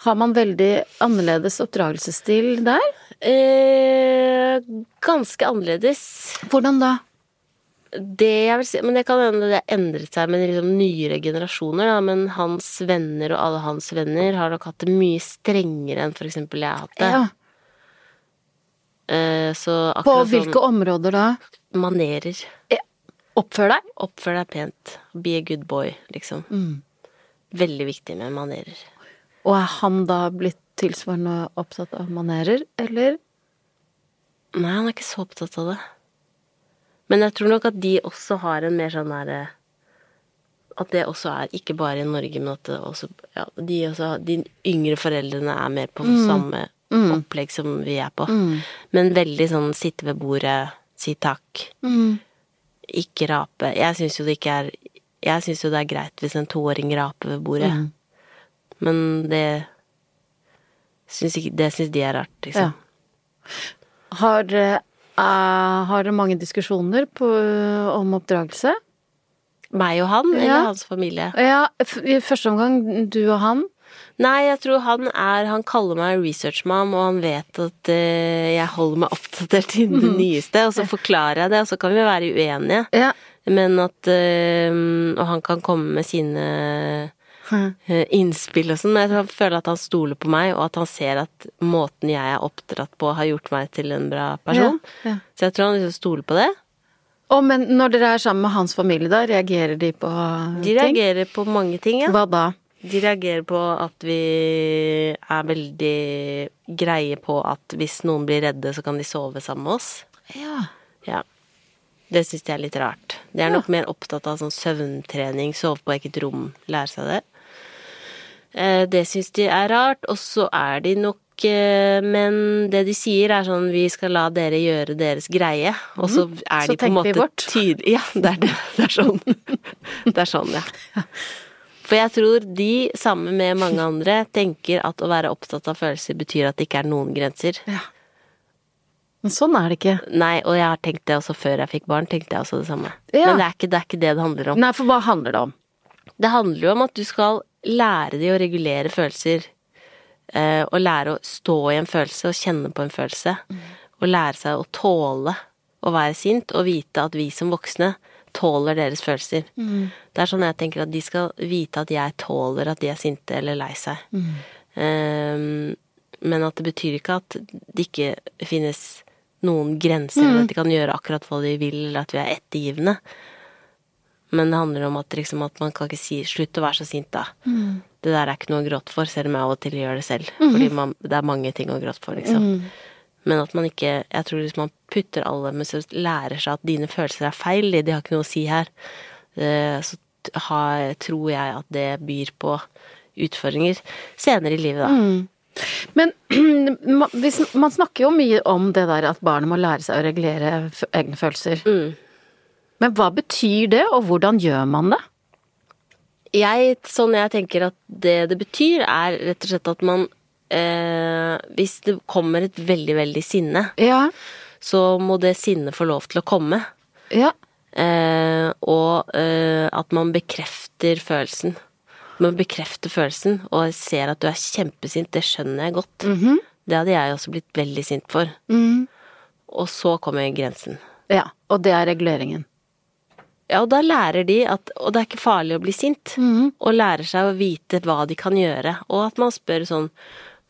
Har man veldig annerledes oppdragelsesstil der?
Eh, ganske annerledes.
Hvordan da?
Det jeg vil si, men det kan hende det har endret seg med liksom nyere generasjoner, da. Men hans venner og alle hans venner har nok hatt det mye strengere enn eksempel jeg har hatt det.
Ja.
Eh, så
På
hvilke
hvilke områder da?
sånn manerer.
Oppfør deg?
Oppfør deg pent. Be a good boy, liksom. Veldig viktig med manerer.
Og er han da blitt tilsvarende opptatt av manerer, eller?
Nei, han er ikke så opptatt av det. Men jeg tror nok at de også har en mer sånn derre At det også er ikke bare i Norge, men at det også ja, de, også, de yngre foreldrene er mer på samme opplegg som vi er på. Men veldig sånn sitte ved bordet, si takk, ikke rape. Jeg syns jo det ikke er Jeg syns jo det er greit hvis en toåring raper ved bordet. Men det syns Det syns de er rart, liksom.
Har, uh, har dere mange diskusjoner på, om oppdragelse?
Meg og han, eller
Ja.
hans familie?
Ja, i første omgang du og han.
Nei, jeg tror han er Han kaller meg researchmam, og han vet at uh, jeg holder meg oppdatert innen det nyeste, og så forklarer jeg det, og så kan vi være uenige.
Ja.
Men at uh, Og han kan komme med sine uh, innspill og sånn, men jeg tror han føler at han stoler på meg, og at han ser at måten jeg er oppdratt på, har gjort meg til en bra person.
Ja, ja.
Så jeg tror han liksom stoler på det.
Å, men når dere er sammen med hans familie, da, reagerer de på
De
ting?
reagerer på mange ting, ja.
Hva da?
De reagerer på at vi er veldig greie på at hvis noen blir redde, så kan de sove sammen med oss.
Ja.
Ja. Det syns jeg er litt rart. De er nok mer opptatt av sånn søvntrening, sove på eget rom, lære seg det. Eh, Det syns de er rart, og så er de nok eh, Men det de sier er sånn vi skal la dere gjøre deres greie, og så er
Så
de på en måte tydelige [LAUGHS] Ja, det er det. Det er sånn. [LAUGHS] Det er sånn, ja. For jeg tror de, sammen med mange andre, tenker at å være opptatt av følelser betyr at det ikke er noen grenser.
ja. Men sånn er det ikke.
Nei, og jeg har tenkt det også før jeg fikk barn, tenkte jeg også det samme.
Ja.
Men det er, ikke, det er ikke det det handler om.
Nei, for hva handler det om?
Det handler jo om at du skal lære de å regulere følelser. eh, og lære å stå i en følelse og kjenne på en følelse. Og lære seg å tåle å være sint, og vite at vi som voksne tåler deres følelser. Det er sånn jeg tenker at de skal vite at jeg tåler at de er sinte eller lei seg. Eh, men at det betyr ikke at det ikke finnes noen grenser, mm. at de kan gjøre akkurat hva de vil, eller at vi er ettergivende. Men det handler om at, liksom, at man kan ikke si 'slutt å være så sint', da. Det der er ikke noe å gråte for, selv om jeg av og til gjør det selv. Fordi man, det er mange ting å gråte for, liksom. Men at man ikke Jeg tror hvis man putter alle Men så lærer seg at dine følelser er feil, de har ikke noe å si her, eh, så har, tror jeg at det byr på utfordringer senere i livet, da.
Men [CLEARS THROAT] ma- hvis, man snakker jo mye om det der at barnet må lære seg å regulere egne følelser.
Mm.
Men hva betyr det, og hvordan gjør man det?
jeg, sånn jeg tenker at det det betyr, er rett og slett at man eh, Hvis det kommer et veldig, veldig sinne,
Ja.
så må det sinnet få lov til å komme.
Ja.
Eh, og eh, at man bekrefter følelsen. Man bekrefter følelsen og ser at du er kjempesint, det skjønner jeg godt. Det hadde jeg også blitt veldig sint for.
Mm.
Og så kommer grensen.
ja. Og det er reguleringen.
Ja, og da lærer de at Og det er ikke farlig å bli sint. Og lærer seg å vite hva de kan gjøre. Og at man spør sånn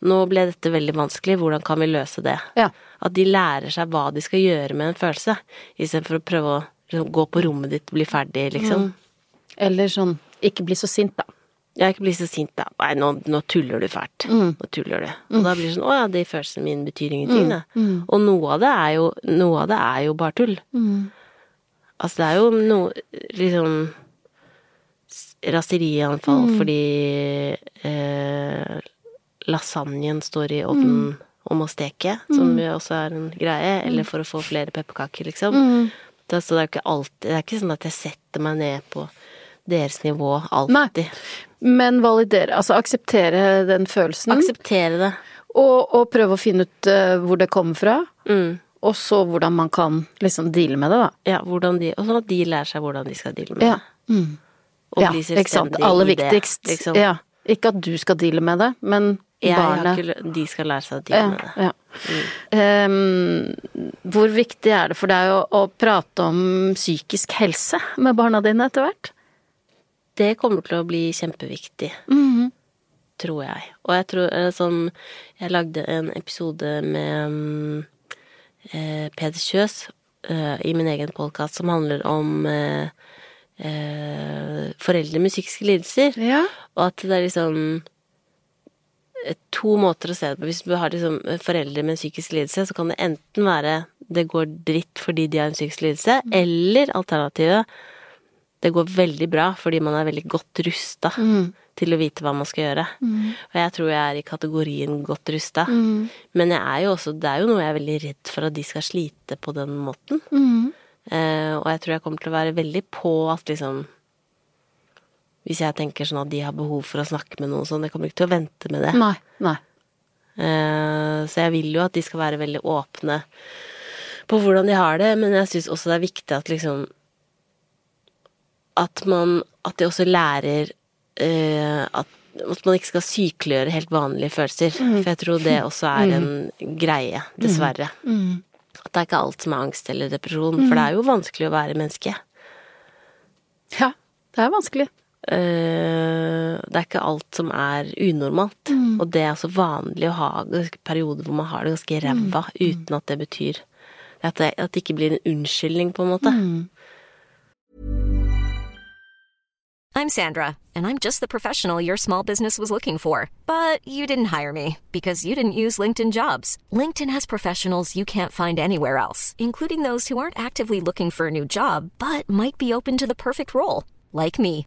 Nå ble dette veldig vanskelig, hvordan kan vi løse det?
Ja.
At de lærer seg hva de skal gjøre med en følelse, istedenfor å prøve å gå på rommet ditt og bli ferdig, liksom.
Eller sånn ikke bli så sint, da.
Ja, ikke bli så sint, da. Nei, nå, nå tuller du fælt. Nå tuller du. Og da blir det sånn Å ja, de følelsene mine betyr ingenting, da. Og noe av det er jo Noe av det er jo bare tull. Altså, det er jo noe liksom raserianfall mm. fordi eh, lasagnen står i ovnen om å steke, som jo også er en greie, eller for å få flere pepperkaker, liksom. Det, så det er ikke alltid Det er ikke sånn at jeg setter meg ned på deres nivå alltid.
Men validere, altså akseptere den følelsen.
Akseptere det.
og, og prøve å finne ut uh, hvor det kommer fra.
Mm.
Og så hvordan man kan liksom deale med det, da.
Ja, hvordan de, og sånn at de lærer seg hvordan de skal deale med
Ja.
det.
Mm.
Og
ja,
bli
ikke sant.
selvstendig
Aller
i det,
viktigst.
liksom.
Ja. Ikke at du skal deale med det, men
Har ikke, de skal lære seg å deale med det.
ja. Ehm, hvor viktig er det for deg å, å prate om psykisk helse med barna dine etter hvert?
Det kommer til å bli kjempeviktig,
Mhm.
tror jeg. Og jeg tror sånn Jeg lagde en episode med um, eh, Peder Kjøs uh, i min egen podkast som handler om uh, uh, foreldre med psykiske lidelser.
Ja.
Og at det er liksom eh, to måter å se det på. Hvis du har liksom foreldre med en psykisk lidelse, så kan det enten være det går dritt fordi de har en psykisk lidelse, eller alternativet det går veldig bra fordi man er veldig godt rusta til å vite hva man skal gjøre. Og jeg tror jeg er i kategorien godt rusta. Men jeg er også, det er jo noe jeg er veldig redd for at de skal slite på den måten. Eh, og jeg tror jeg kommer til å være veldig på at liksom Hvis jeg tenker sånn at de har behov for å snakke med noen sånn, jeg kommer ikke til å vente med det.
Nei. Nei.
Eh, så jeg vil jo at de skal være veldig åpne på hvordan de har det, men jeg syns også det er viktig at liksom at man At de også lærer eh, at, at man ikke skal sykeliggjøre helt vanlige følelser. For jeg tror det også er en greie, dessverre. At det er ikke alt som er angst eller depresjon, for det er jo vanskelig å være menneske.
Ja, det er vanskelig.
Eh, det er ikke alt som er unormalt. Og det er også vanlig å ha perioder hvor man har det ganske ræva uten at det betyr at det, at det ikke blir en unnskyldning, på en måte.
I'm Sandra, and I'm just the professional your small business was looking for. But you didn't hire me because you didn't use LinkedIn jobs. LinkedIn has professionals you can't find anywhere else, including those who aren't actively looking for a new job but might be open to the perfect role, like me.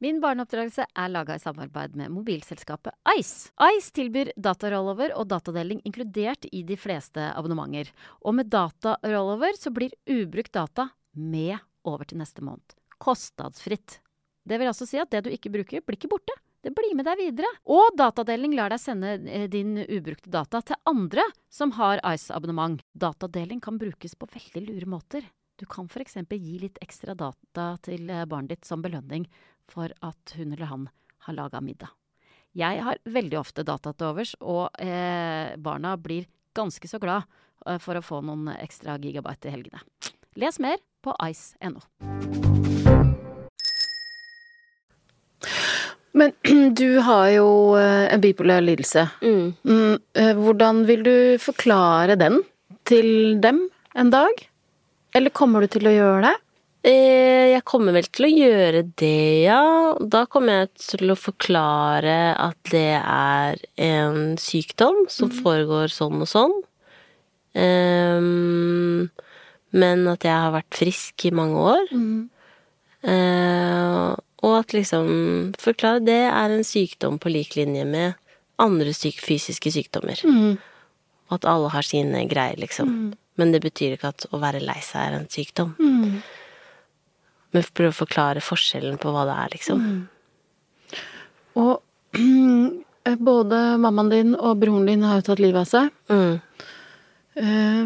Min barneoppdragelse er laga i samarbeid med mobilselskapet Ice. Ice tilbyr datarollover og datadeling inkludert i de fleste abonnementer. Og med datarollover så blir ubrukt data med over til neste måned. Kostnadsfritt. Det vil altså si at det du ikke bruker, blir ikke borte. Det blir med deg videre. Og datadeling lar deg sende eh, din ubrukte data til andre som har Ice-abonnement. Datadeling kan brukes på veldig lure måter. Du kan f.eks. gi litt ekstra data til eh, barnet ditt som belønning for at hun eller han har laga middag. Jeg har veldig ofte data til overs, og eh, barna blir ganske så glad eh, for å få noen ekstra gigabyte i helgene. Les mer på ice.no. Men [CLEARS THROAT] du har jo eh, en bipolær lidelse.
Mm.
Mm, eh, hvordan vil du forklare den til dem en dag? Eller kommer du til å gjøre det?
Eh, Jeg kommer vel til å gjøre det, ja. Da kommer jeg til å forklare at det er en sykdom som foregår sånn og sånn. Um, men at jeg har vært frisk i mange år. Eh, og at liksom Forklare det er en sykdom på lik linje med andre syk fysiske sykdommer. Og at alle har sine greier, liksom. Men det betyr ikke at å være lei seg er en sykdom. Men prøve å forklare forskjellen på hva det er, liksom.
Og [CLEARS THROAT] både mammaen din og broren din har jo tatt livet av seg.
Mm.
Eh,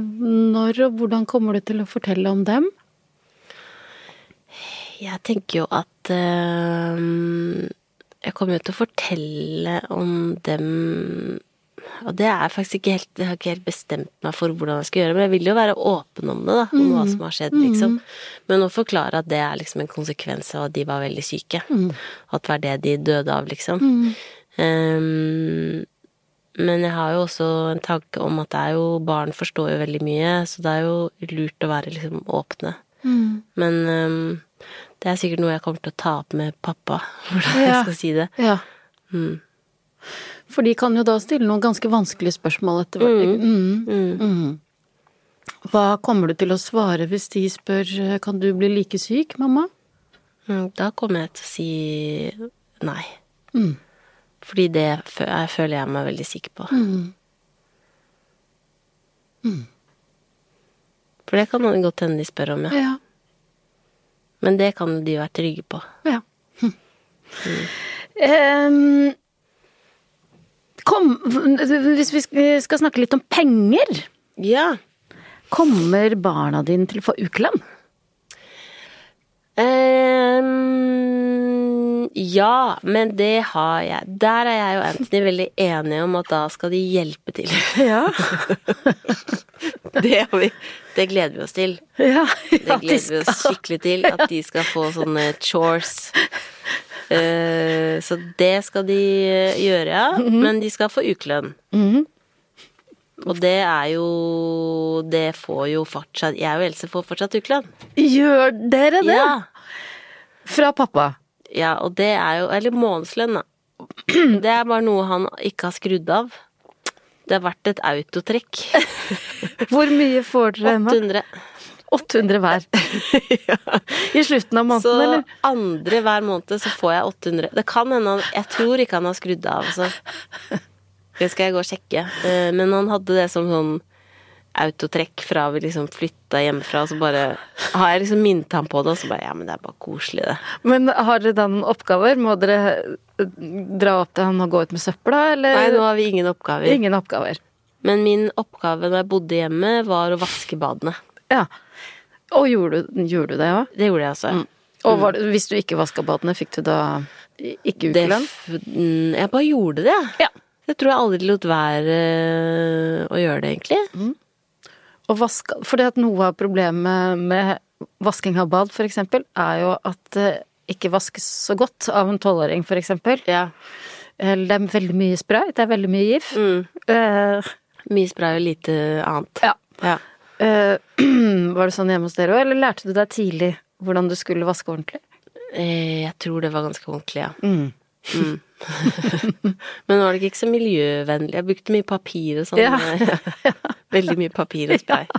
Når og hvordan kommer du til å fortelle om dem?
Jeg tenker jo at øh, Jeg kommer jo til å fortelle om dem Og det er faktisk ikke helt Jeg har ikke helt bestemt meg for hvordan jeg skal gjøre men jeg vil jo være åpen om det, da. Om hva som har skjedd, liksom. Men å forklare at det er liksom en konsekvens av at de var veldig syke. At det var det de døde av, liksom. Ehm, men jeg har jo også en tanke om at det er jo Barn forstår jo veldig mye, så det er jo lurt å være liksom åpne. Men um, det er sikkert noe jeg kommer til å ta opp med pappa, [LAUGHS] hvordan jeg skal si det.
Ja.
Mm.
For de kan jo da stille noen ganske vanskelige spørsmål etter hvert. Mm. Mm. Hva kommer du til å svare hvis de spør eh, kan du bli like syk, mamma?
Mm, Da kommer jeg til å si nei.
Mm.
Fordi det jeg føler jeg meg veldig sikker på. For det kan godt hende de spør om, ja.
Ja.
Men det kan de være trygge på.
ja. [LAUGHS] Em, kom, hvis vi skal snakke litt om penger,
Ja.
kommer barna dine til å få ukelønn?
Um, ja, men det har jeg. Der er jeg og Anthony veldig enige om at da skal de hjelpe til.
Ja. [LAUGHS]
Det, vi, det gleder vi oss til.
ja,
Det
ja de
gleder vi oss skikkelig til. At de skal få sånne chores. Eh, så det skal de eh, gjøre, ja. Men de skal få ukelønn. Og det er jo Det får jo fortsatt Jeg og Else får fortsatt ukelønn.
Gjør dere det?
Ja.
Fra pappa?
ja, og det er jo Eller månedslønn, da. [CLEARS THROAT] Det er bare noe han ikke har skrudd av. Det har vært et autotrekk. [LAUGHS]
Hvor mye får dere ennå?
800.
800 hver. [LAUGHS] I slutten av
Så
måneden, Så
andre hver måned så får jeg 800. Det kan hende han Jeg tror ikke han har skrudd av, altså. Det skal jeg gå og sjekke. Eh, Men han hadde det som sånn autotrekk fra vi liksom flytta hjemmefra, så bare har jeg liksom minnet ham på det, og så bare ja, men det er bare koselig, det.
Men har dere da noen oppgaver? Må dere eh, dra opp til han og gå ut med søpla, eller?
Nei, nå har vi ingen oppgaver.
Ingen oppgaver.
Men min oppgave da jeg bodde hjemme, var å vaske badene.
Ja. Og gjorde, du- gjorde du det òg?
Det gjorde jeg altså.
Og var det, hvis du ikke vaska badene, fikk du da ikke ukelønn?
mm, Jeg bare gjorde det, jeg.
Ja.
Jeg tror jeg aldri lot være øh, å gjøre det, egentlig.
Og vaska For det at noe av problemet med vasking av bad, for eksempel, er jo at det ikke vaskes så godt av en tolvåring, for eksempel.
Ja.
Det er veldig mye spray, det er veldig mye gif.
Mm.
Uh,
Mye spray og lite annet.
ja.
Ja.
Eh, [CLEARS THROAT] var det sånn hjemme hos dere òg, eller lærte du deg tidlig hvordan du skulle vaske ordentlig?
Eh, Jeg tror det var ganske ordentlig, ja.
Mm.
Mm. [LAUGHS] Men var det ikke så miljøvennlig. Jeg brukte mye papir og sånn.
Ja. [LAUGHS]
Veldig mye papir og spray. [LAUGHS]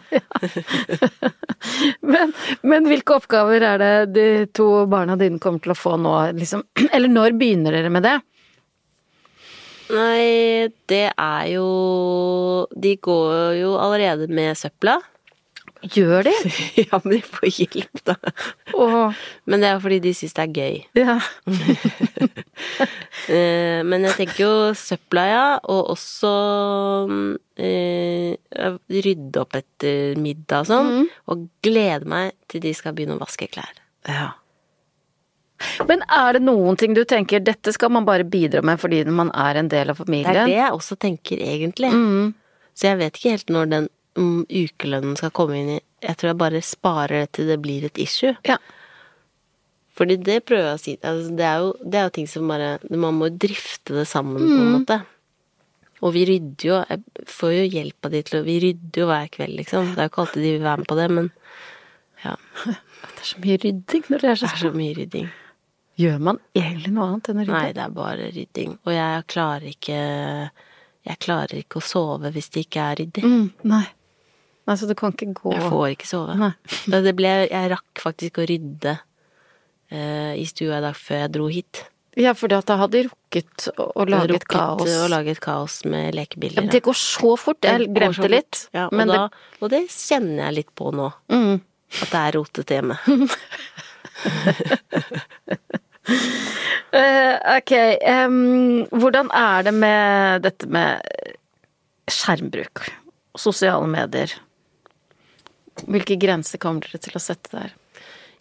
Men, men hvilke oppgaver er det de to barna dine kommer til å få nå, liksom? [CLEARS THROAT] Eller når begynner dere med det?
Nei, det er jo De går jo allerede med søpla.
Gjør de? [LAUGHS]
Ja, men de får hjelp, da.
Oh.
Men det er fordi de syns det er gøy.
ja. [LAUGHS]
Eh, Men jeg tenker jo søpla, ja, og også eh, rydde opp etter middag og sånn. Og glede meg til de skal begynne å vaske klær.
ja. Men er det noen ting du tenker dette skal man bare bidra med fordi man er en del av familien?
Det er det jeg også tenker, egentlig.
Mm.
Så jeg vet ikke helt når den mm, ukelønnen skal komme inn i Jeg tror jeg bare sparer det til det blir et issue.
Ja.
Fordi det prøver jeg å si altså, det, er jo, det er jo ting som bare Man må jo drifte det sammen, på en måte. Og vi rydder jo Jeg får jo hjelp av de til å Vi rydder jo hver kveld, liksom. Det er jo ikke alltid de vil være med på det, men ja. [LAUGHS]
Det er så mye rydding når det er så
Det er så mye rydding.
Gjør man egentlig noe annet enn å rydde?
Nei, det er bare rydding. Og jeg klarer ikke Jeg klarer ikke å sove hvis det ikke er ryddig.
Mm, nei. Nei, så du kan ikke gå
Jeg får ikke sove. Det ble, jeg rakk faktisk å rydde uh, i stua i dag før jeg dro hit.
Ja, for da hadde de rukket å, å lage et kaos.
Og lage et kaos med
Ja,
lekebiler.
men det går så fort. Jeg
Det
glemte litt.
Ja, og,
men
da, og det kjenner jeg litt på nå.
mm.
At det er rotete hjemme.
uh, [LAUGHS] ok, Um, hvordan er det med dette med skjermbruk? Sosiale medier? Hvilke grenser kommer dere til å sette der?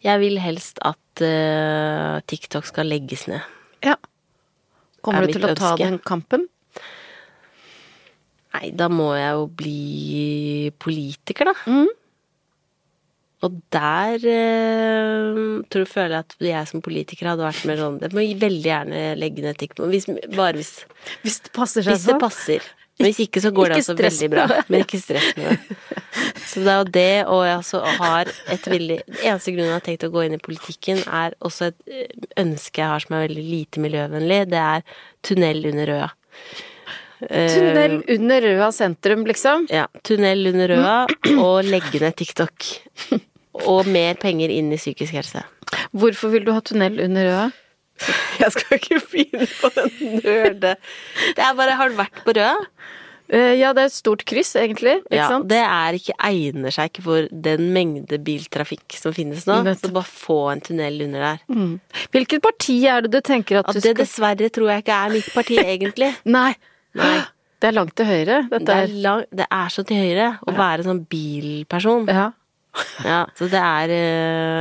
Jeg vil helst at uh, TikTok skal legges ned.
Ja. Kommer
Er
du til å
ønske.
ta den kampen?
Nei, da må jeg jo bli politiker, da.
Mm.
Og der eh, tror jeg føler jeg at jeg som politiker hadde vært mer sånn Jeg må veldig gjerne legge ned TikTok, hvis, bare hvis,
Hvis det passer seg
hvis det
sånn.
passer. Men hvis ikke, så går det altså veldig bra. Men ikke stress med det. Så det er jo det, og jeg altså har et veldig Eneste grunnen jeg har tenkt å gå inn i politikken, er også et eh, ønske jeg har som er veldig lite miljøvennlig. Det er tunnel under Røa. Eh,
Tunnel under Røa sentrum, liksom.
Ja. Tunnel under Røa, og legge ned TikTok. [LAUGHS] Og mer penger inn i psykisk helse.
Hvorfor vil du ha tunnel under Røa? [LAUGHS]
Jeg skal ikke finne på den nerde Det er bare Har du vært på Rød?
Uh, ja, det er et stort kryss, egentlig.
Ja,
sant?
det er ikke egner seg ikke for den mengde biltrafikk som finnes nå. Så bare få en tunnel under der.
Mm. Hvilket parti er det du tenker at
At
du
det dessverre tror jeg ikke er mitt parti, [LAUGHS] egentlig.
Nei.
Nei. [GASPS]
Det er langt til høyre,
Det
dette
er, Det, det er så til høyre å være sånn bilperson.
Ja. [LAUGHS]
Ja, så det er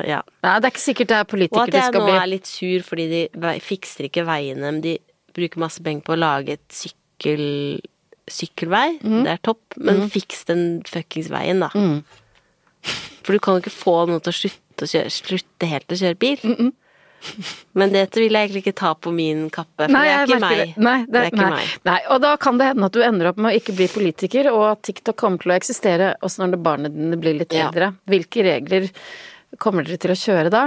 ja.
Ja. Det er ikke sikkert det er
Og at jeg nå
bli.
er litt sur fordi de fikser ikke veiene, men de bruker masse penger på å lage et sykkel, sykkelvei.
Mm.
Det er topp, men fiks den fuckings veien, da.
Mm.
For du kan jo ikke få noen til å slutte, å kjøre, slutte helt å kjøre bil. Men dette vil jeg egentlig ikke ta på min kappe, for det er ikke meg.
det. Nei, det,
Det er ikke
nei.
meg.
Nei, og da kan det hende at du ender opp med å ikke bli politiker, og at TikTok kommer til å eksistere også når barna dine blir litt
Ja.
eldre. Hvilke regler kommer dere til å kjøre da?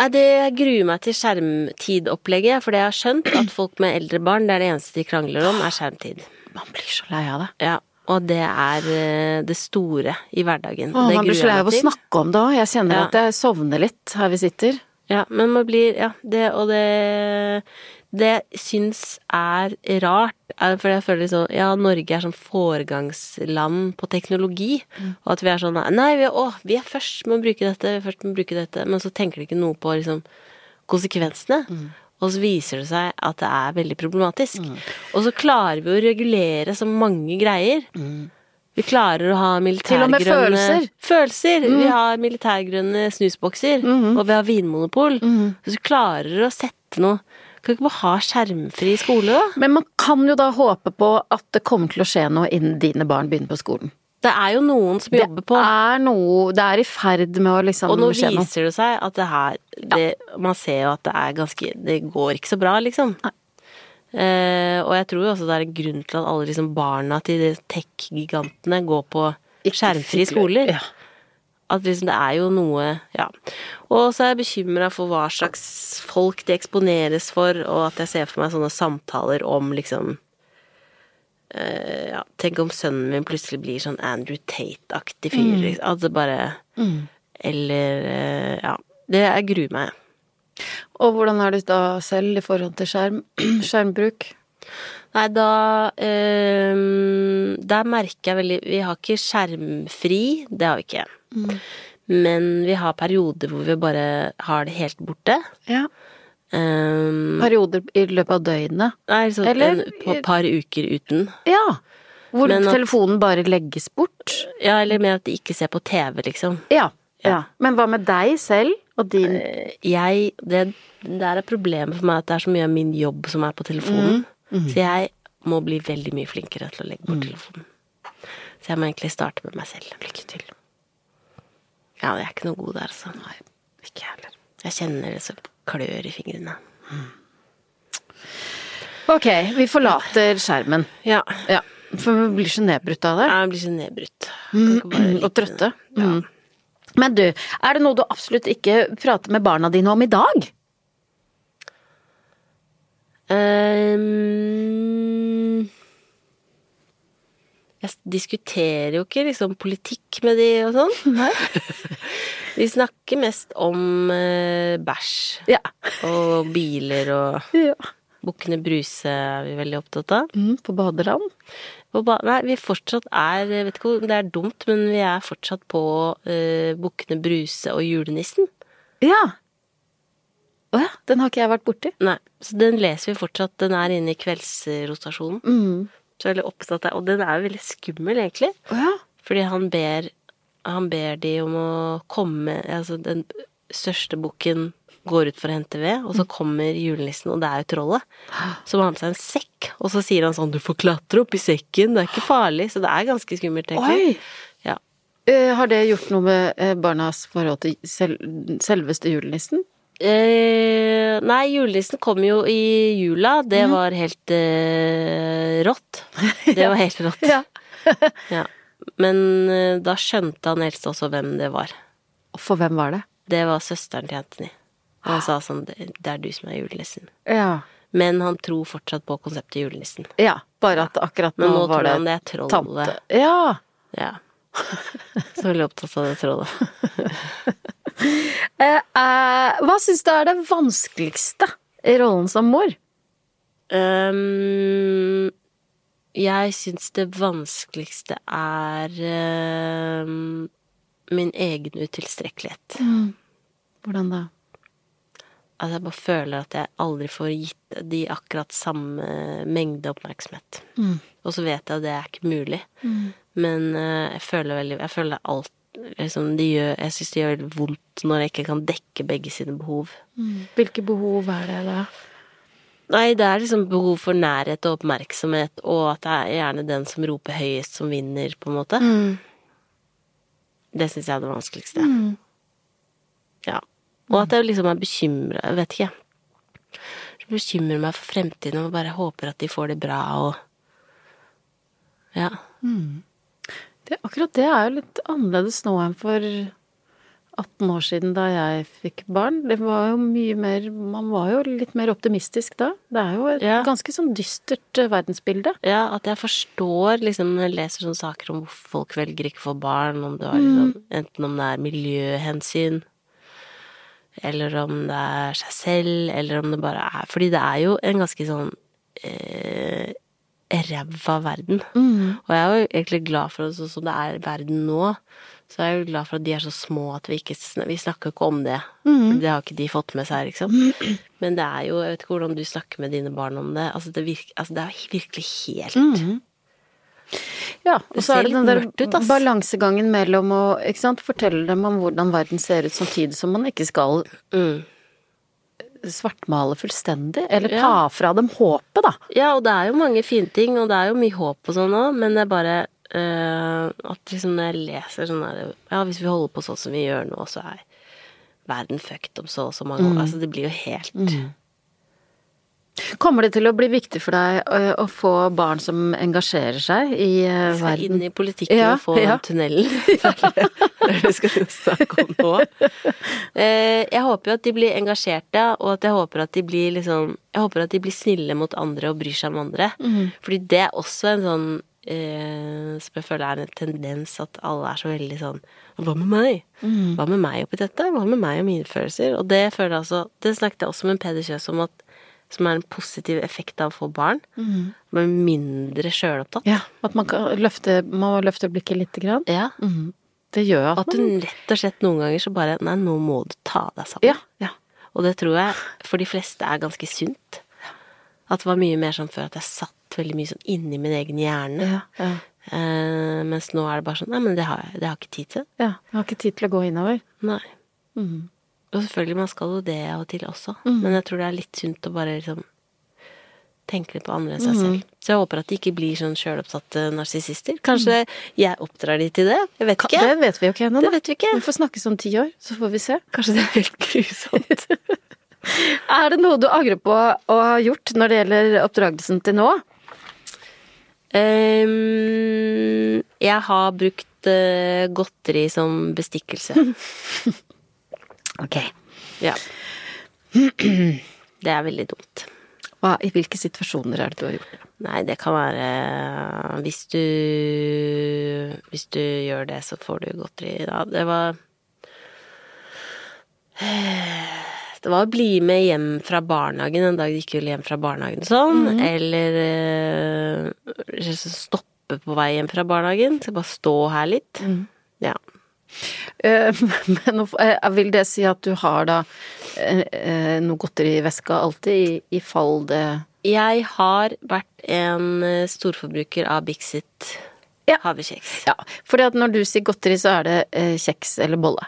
Nei, det gruer meg til skjermtidopplegget, for det jeg har skjønt at folk med eldre barn, det er det eneste de krangler om, er skjermtid.
Man blir så lei av det.
Ja, og det er eh, det store i hverdagen. Åh,
man blir så lei av å snakke om det òg. Jeg kjenner
Ja.
at jeg sovner litt her vi sitter.
Ja, men man blir Ja, det og det det jeg syns er rart, er for jeg føler liksom Ja, Norge er sånn foregangsland på teknologi, og at vi er sånn Nei, vi er, å, vi er først med å bruke dette, vi er først med å bruke dette, men så tenker de ikke noe på liksom konsekvensene. Og så viser det seg at det er veldig problematisk. Og så klarer vi å regulere så mange greier. Vi klarer å ha
Til og med
militærgrønne
følelser.
Mm. Vi har militærgrønne snusbokser, og vi har vinmonopol. Så vi klarer å sette noe Kan vi ikke bare ha skjermfri skole, da?
Men man kan jo da håpe på at det kommer til å skje noe innen dine barn begynner på skolen.
Det er jo noen som jobber på
Det er noe Det er i ferd med å liksom
Og nå viser det seg at det her det, Man ser jo at det er ganske Det går ikke så bra, liksom. Eh, og jeg tror jo også det er en grunn til at alle liksom barna til de tech-gigantene går på skjermfrie skoler.
Ja.
At liksom det er jo noe Ja. Og så er jeg bekymra for hva slags folk de eksponeres for, og at jeg ser for meg sånne samtaler om liksom eh, Ja, tenk om sønnen min plutselig blir sånn Andrew Tate-aktig fyr.
Mm.
Liksom. At det bare Eller eh, Ja. Det jeg gruer meg.
Og hvordan er det da selv i forhold til skjerm, [CLEARS THROAT] skjermbruk?
Nei, da eh, Der merker jeg veldig Vi har ikke skjermfri, det har vi ikke. Men vi har perioder hvor vi bare har det helt borte.
Ja.
Um,
Perioder i løpet av døgnet.
nei, sånn
Eller-
et par uker uten.
Ja. Hvor
at-
telefonen bare legges bort.
Ja, eller mer at de ikke ser på TV, liksom.
Ja.
Ja.
ja. Men hva med deg selv og din
Eh, Jeg Det der er problemet for meg at det er så mye av min jobb som er på telefonen. Så jeg må bli veldig mye flinkere til å legge bort telefonen. Så jeg må egentlig starte med meg selv. Lykke til. Ja, jeg er ikke noe god der, altså. Nei, ikke heller. Jeg kjenner det så klør i fingrene.
Ok, vi forlater skjermen.
Ja.
Ja. For vi blir så nedbrutt av det.
Ja, vi blir så nedbrutt. Kan [CLEARS THROAT]
Og trøtte. Mm. Men du, er det noe du absolutt ikke prater med barna dine om i dag?
Um, jeg diskuterer jo ikke liksom politikk med de og sånn. [LAUGHS]
Nei. [LAUGHS]
Vi snakker mest om uh, bæsj
Ja.
og biler og [LAUGHS]
ja.
Bukkene Bruse er vi veldig opptatt av.
Mm, på badeland?
Og ba, nei, vi fortsatt er Vet ikke om det er dumt, men vi er fortsatt på uh, Bukkene Bruse og julenissen.
Ja. Å ja, den har ikke jeg vært borti.
Nei, så den leser vi fortsatt. Den er inne i kveldsrotasjonen.
Mm.
Så veldig opptatt av Og den er jo veldig skummel, egentlig.
Å ja.
Fordi han ber Han ber de om å komme Altså, den største bukken går ut for å hente ved, og så kommer julenissen, og det er jo trollet. Som har med seg en sekk, og så sier han sånn 'du får klatre opp i sekken', det er ikke farlig. Så det er ganske skummelt, egentlig. Ja.
Uh, har det gjort noe med eh, barnas forhold til sel selveste julenissen?
Eh, nei, julenissen kom jo i jula. Det var helt eh, rått. [LAUGHS] Det var helt rått.
Ja. [LAUGHS]
Ja. Men da skjønte han eldste også hvem det var.
Og For hvem var det?
Det var søsteren til Anthony. Og han sa sånn det, er du som er julenissen'.
Ja.
Men han tror fortsatt på konseptet julenissen.
ja bare at akkurat nå,
Men nå,
var
tror
det
han det er trollet.
tante. Ja.
Ja. [LAUGHS] Så veldig opptatt av det trollet. [LAUGHS]
Eh, eh, hva syns du er det vanskeligste i rollen som mor?
Um, jeg syns det vanskeligste er ehm, min egen utilstrekkelighet.
Hvordan da?
Altså, jeg bare føler at jeg aldri får gitt de akkurat samme mengde oppmerksomhet. Og så vet jeg at det er ikke mulig. Men eh, jeg føler veldig Jeg føler alt liksom, de gjør, Jeg syns det gjør veldig vondt når jeg ikke kan dekke begge sine behov.
Hvilke behov er det da?
Nei, det er liksom behov for nærhet og oppmerksomhet, og at det er gjerne den som roper høyest, som vinner, på en måte. Det syns jeg er det vanskeligste. Ja. Og at jeg liksom er bekymra, jeg vet ikke. Jeg bekymrer meg for fremtiden og bare håper at de får det bra og Ja.
Det, akkurat det er jo litt annerledes nå enn for 18 år siden da jeg fikk barn. Det var jo mye mer Man var jo litt mer optimistisk da. Det er jo et
Ja.
ganske sånn dystert eh, verdensbilde.
Ja, at jeg forstår liksom når jeg leser sånne saker om hvorfor folk velger ikke å få barn, om det var liksom Enten om det er miljøhensyn eller om det er seg selv, eller om det bare er Fordi det er jo en ganske sånn eh, ræva verden. Og jeg er jo egentlig glad for at sånn som det er verden nå, så jeg er jo glad for at de er så små at vi ikke Vi snakker ikke om det. For det har ikke de fått med seg, liksom. [CLEARS THROAT] Men det er jo Jeg vet ikke hvordan du snakker med dine barn om det. Altså, det, virker, altså, det er virkelig helt
Ja, og så er det den der
ut,
balansegangen mellom å sant, fortelle dem om hvordan verden ser ut, samtidig som man ikke skal
mm.
svartmale fullstendig, eller
Ja.
ta fra dem håpet, da.
Ja, og det er jo mange fine ting, og det er jo mye håp og sånn òg, men det er bare øh, at liksom når jeg leser sånn der Ja, hvis vi holder på sånn som vi gjør nå, så er verden fucked om så og så mange år. Altså, det blir jo helt
Kommer det til å bli viktig for deg å få barn som engasjerer seg i
skal
verden?
inn i politikken
Ja,
og få
ja.
tunnelen. [LAUGHS] Er det er det vi skal snakke om nå. Eh, Jeg håper jo at de blir engasjerte, og at jeg håper at de blir liksom Jeg håper at de blir snille mot andre og bryr seg om andre.
Mm.
Fordi det er også en sånn eh, som jeg føler er en tendens at alle er så veldig sånn Hva med meg?
Mhm.
Hva med meg oppi dette? Hva med meg og mine følelser? Og det føler jeg altså Det snakket jeg også med Peder Kjøs om, at som er en positiv effekt av å få barn. Med mindre sjølopptatt.
Ja, at man kan løfte, må løfte blikket lite grann.
Ja.
Mm. Det gjør at
At
man
du rett og slett noen ganger så bare Nei, nå må du ta deg sammen.
Ja, ja.
Og det tror jeg for de fleste er ganske sunt. At det var mye mer sånn før at jeg satt veldig mye sånn inni min egen hjerne.
Ja, ja.
Eh, mens nå er det bare sånn Nei, men det har jeg, det har jeg ikke tid til.
ja. Jeg har ikke tid til å gå innover.
Nei.
Mhm.
Og selvfølgelig, man skal jo det av og til også. Men jeg tror det er litt sunt å bare liksom tenke litt på andre enn seg selv. Så jeg håper at de ikke blir sånn sjølopptatte narsissister. Kanskje jeg oppdrar de til det? Jeg vet ikke.
Det vet vi jo ikke ennå.
Vi ikke.
Vi får snakkes om ti år, så får vi se.
Kanskje det er helt grusomt. [LAUGHS]
Er det noe du angrer på å ha gjort når det gjelder oppdragelsen til nå?
Um, jeg har brukt uh, godteri som bestikkelse. [LAUGHS]
Ok.
Ja. [CLEARS THROAT] Det er veldig dumt.
Hva, I hvilke situasjoner er det du har gjort det?
Nei, det kan være eh, Hvis du Hvis du gjør det, så får du godteri. Ja, det var [SIGHS] Det var å bli med hjem fra barnehagen en dag de ville hjem fra barnehagen sånn, eller eh, stoppe på vei hjem fra barnehagen. Så bare stå her litt. Ja.
Eh, [LAUGHS] Men eh, vil det si at du har da eh, noe godteri i veska alltid, i, fall det
Jeg har vært en storforbruker av Bixit
Ja.
havrekjeks.
Ja, for når du sier godteri, så er det kjeks eller bolle.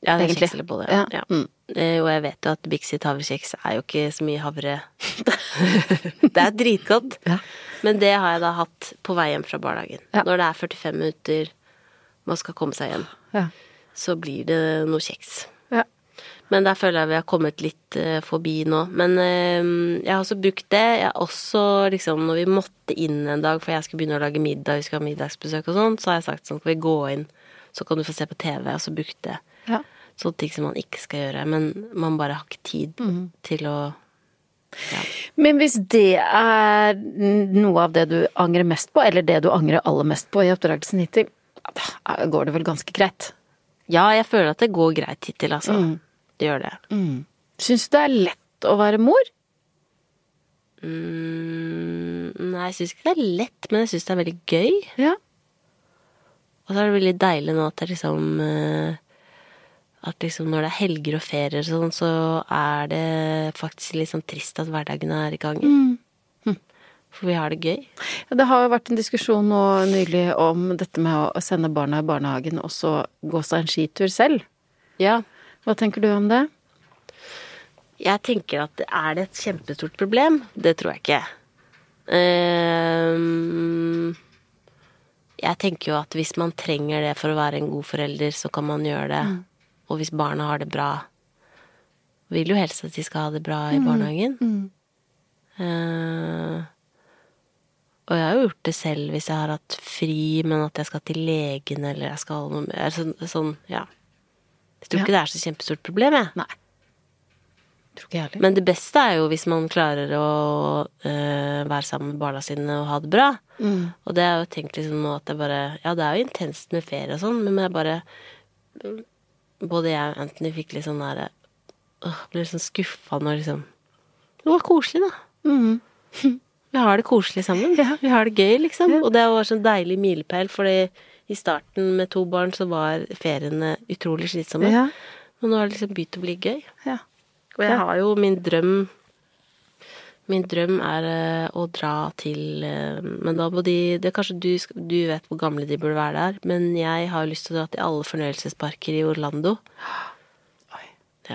Ja, det er
egentlig.
kjeks eller bolle.
Ja.
Ja.
Mm.
Og jeg vet jo at Bixit havrekjeks er jo ikke så mye havre [LAUGHS] Det er dritgodt.
Ja.
Men det har jeg da hatt på vei hjem fra barnehagen.
Ja.
Når det er 45 minutter man skal komme seg hjem,
Ja.
så blir det noe kjeks.
Ja.
Men der føler jeg vi har kommet litt eh, forbi nå. Men eh, jeg har også brukt det. Jeg har også liksom Når vi måtte inn en dag, for jeg skulle begynne å lage middag, vi skulle ha middagsbesøk og sånn, så har jeg sagt sånn Skal vi gå inn, så kan du få se på TV, og så brukte det.
Ja.
sånne ting som man ikke skal gjøre. Men man bare har ikke tid til å
Men hvis det er noe av det du angrer mest på, eller det du angrer aller mest på i oppdragelsen hittil, ja, da går det vel ganske greit.
Ja, jeg føler at det går greit hittil, altså.
Mm.
Det gjør det.
Syns du det er lett å være mor?
Mm, nei, jeg syns ikke det er lett, men jeg syns det er veldig gøy.
Ja.
Og så er det veldig deilig nå at det liksom eh, At liksom når det er helger og ferier og sånn, så er det faktisk litt sånn trist at hverdagen er i gang. For vi har det gøy.
Det har jo vært en diskusjon nå nylig om dette med å sende barna i barnehagen og så gå seg en skitur selv.
Ja.
Hva tenker du om det?
Jeg tenker at er det et kjempestort problem? Det tror jeg ikke. Um, jeg tenker jo at hvis man trenger det for å være en god forelder, så kan man gjøre det. Og hvis barna har det bra Vil jo helst at de skal ha det bra i barnehagen. Eh, og jeg har jo gjort det selv hvis jeg har hatt fri, men at jeg skal til legen eller jeg skal mer sånn, ja. Jeg tror
Ja.
ikke det er så kjempestort problem, jeg.
Nei. Tror ikke jeg heller.
Men det beste er jo hvis man klarer å øh, være sammen med barna sine og ha det bra. Og det er jo tenkt liksom nå at det bare Ja, det er jo intenst med ferie og sånn, men jeg bare Både jeg og Anthony fikk litt sånn derre Ble litt sånn skuffa når liksom Det var koselig, da.
Mm. [LAUGHS]
Vi har det koselig sammen. Vi har det gøy, liksom. Og det var sånn deilig milepæl, fordi i starten med to barn så var feriene utrolig slitsomme.
Ja.
Men nå har det liksom begynt å bli gøy.
Ja.
Og jeg har jo min drøm Min drøm er eh, å dra til eh, Men da må de det er Kanskje du, du vet hvor gamle de burde være der, men jeg har lyst til å dra til alle fornøyelsesparker i Orlando.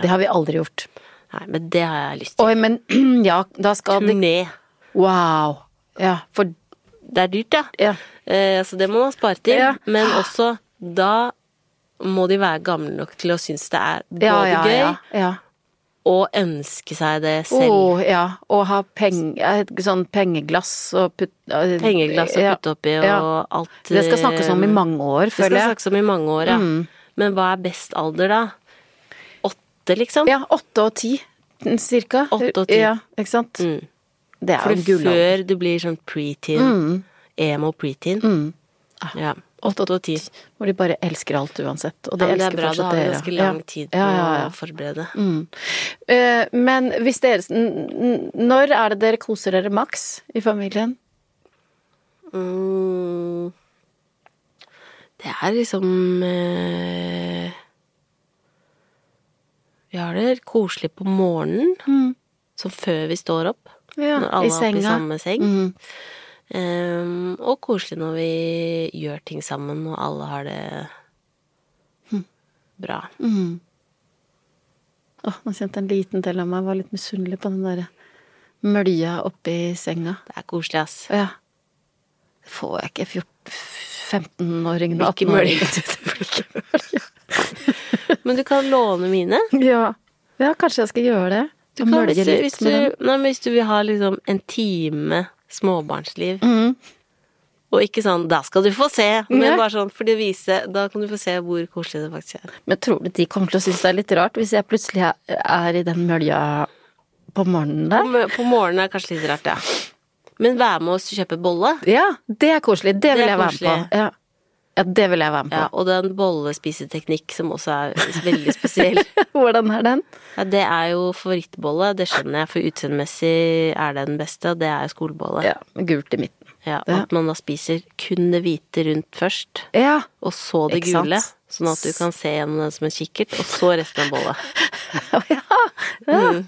Det har vi aldri gjort.
Nei, men det har jeg lyst til.
Oi, men [CLEARS THROAT] ja, da skal det
Turné.
Wow. Ja, for
Det er dyrt, ja.
Ja.
Eh, så det må man spare til.
Ja.
Men også da må de være gamle nok til å synes det er både gøy og ønske seg det selv.
Å, ja. Og ha penge, sånn pengeglass og putte
Pengeglass å putte oppi og alt
Det skal snakkes om i
eh,
mange år, føler jeg.
Det skal snakkes om i mange år, ja.
Mm.
Men hva er best alder, da? Åtte, liksom?
Ja, åtte og ti, cirka.
Åtte og ti.
Ja, ikke sant.
Mm.
Det er jo en
før du blir sånn preteen,
Mm.
emo preteen. Ja. Åtte og ti.
Hvor de bare elsker alt uansett. Og det
ja, det er bra, da har vi ganske lang tid på
Ja, ja,
å forberede.
Mm. Eh, men hvis dere Når er det dere koser dere maks i familien?
Mm. Det er liksom eh, Vi har det koselig på morgenen, som før vi står opp.
Ja,
alle
i
oppe i samme seng.
Mm.
Um, og koselig når vi gjør ting sammen, og alle har det bra.
Mm. Oh, nå kjente en liten del av meg var litt misunnelig på den derre mølja oppi senga.
Det er koselig, ass.
Ja. Det får jeg ikke. 15-åringen og 18-åringen. [LAUGHS]
Men du kan låne mine.
Ja. ja, kanskje jeg skal gjøre det.
Du kan, hvis, du, hvis, du, nei, hvis du vil ha liksom en time småbarnsliv,
mm.
og ikke sånn 'da skal du få se', men bare sånn for å vise Da kan du få se hvor koselig det faktisk er.
Men tror du de kommer til å synes det er litt rart hvis jeg plutselig er- i den mølja på morgenen der?
På, på morgenen er det kanskje litt rart, ja. Men være med oss og kjøpe bolle.
Ja, det er koselig. Det vil
jeg
jeg være med på. Ja. Ja, det vil jeg være med
Ja,
på.
og den bollespiseteknikk som også er veldig spesiell. [LAUGHS]
Hvordan er den?
Ja, det er jo favorittbolle, det skjønner jeg, for utseendemessig er det den beste, og det er jo skolebolle.
Ja, gult i midten.
Ja,
Ja.
At man da spiser kun det hvite rundt først,
Ja.
og så det
Ikke sant?
gule, sånn at du kan se gjennom den som en kikkert, og så resten av bollet. [LAUGHS]
ja.
Mm.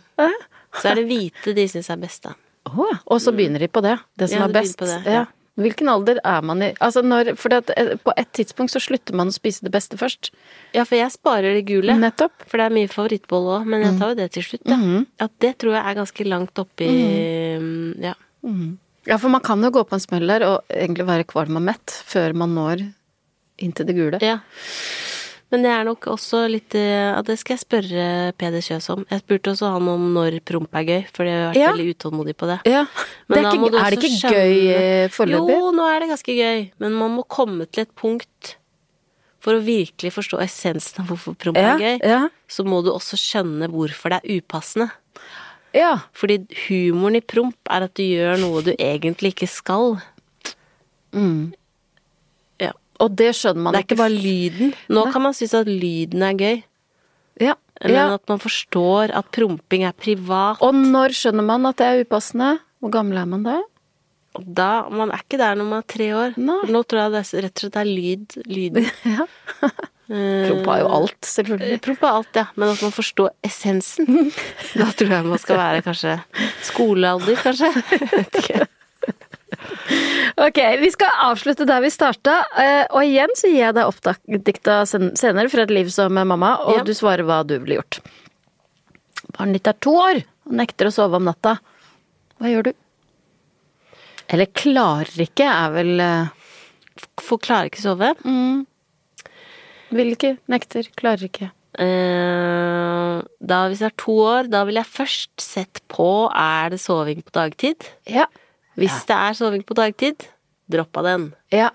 Så er det hvite de syns er best, da.
Oh, og så begynner de på det. Det som
Ja,
er
de
best.
begynner på det,
ja. Hvilken alder er man i? Altså når, for at eh, på et tidspunkt så slutter man å spise det beste først.
Ja, for jeg sparer det gule,
Nettopp.
for det er mye favorittbolle òg, men jeg tar jo det til slutt, da.
Mhm.
At det tror jeg er ganske langt oppi mm, Ja.
Ja, for man kan jo gå på en smell der og egentlig være kvalm og mett før man når inn til det gule.
Ja. Men det er nok også litt eh, ja, Det skal jeg spørre Peder Kjøs om. Jeg spurte også han om når promp er gøy, for jeg har vært
Ja.
veldig utålmodig på det.
Ja,
Men
det er, ikke, er det
ikke
ikke gøy eh, foreløpig?
Jo, nå er det ganske gøy, men man må komme til et punkt for å virkelig forstå essensen av hvorfor promp
Ja,
er gøy.
ja.
Så må du også skjønne hvorfor det er upassende.
Ja.
Fordi humoren i promp er at du gjør noe du egentlig ikke skal. Ja.
Og det skjønner man
Det er ikke
ikke
bare lyden. Nå kan man synes at lyden er gøy,
Ja.
men
ja.
at man forstår at promping er privat.
Og når skjønner man at det er upassende? Hvor gammel er man da?
Da, Man er ikke der når man er tre år.
Nei.
Nå tror jeg det er, rett og slett det er lyd. Lyden. [LAUGHS]
Ja.
Eh,
Promp har jo alt, selvfølgelig.
Promp er alt, ja. Men at man forstår essensen. [LAUGHS] Da tror jeg man skal være kanskje skolealder, kanskje. Jeg Vet ikke.
Ok, vi skal avslutte der vi starta. eh, Og igjen så gir jeg deg oppdikta senere fra et liv som mamma, og
Ja.
du svarer hva du ville gjort. Barnet ditt er to år og nekter å sove om natta. Hva gjør du? Eller klarer ikke, er vel eh,
For klarer ikke sove.
Vil ikke, nekter, klarer ikke.
Uh, da, hvis det er to år, da vil jeg først sett på er det soving på dagtid.
Ja.
Hvis det er soving på dagtid, droppa den.
Ja.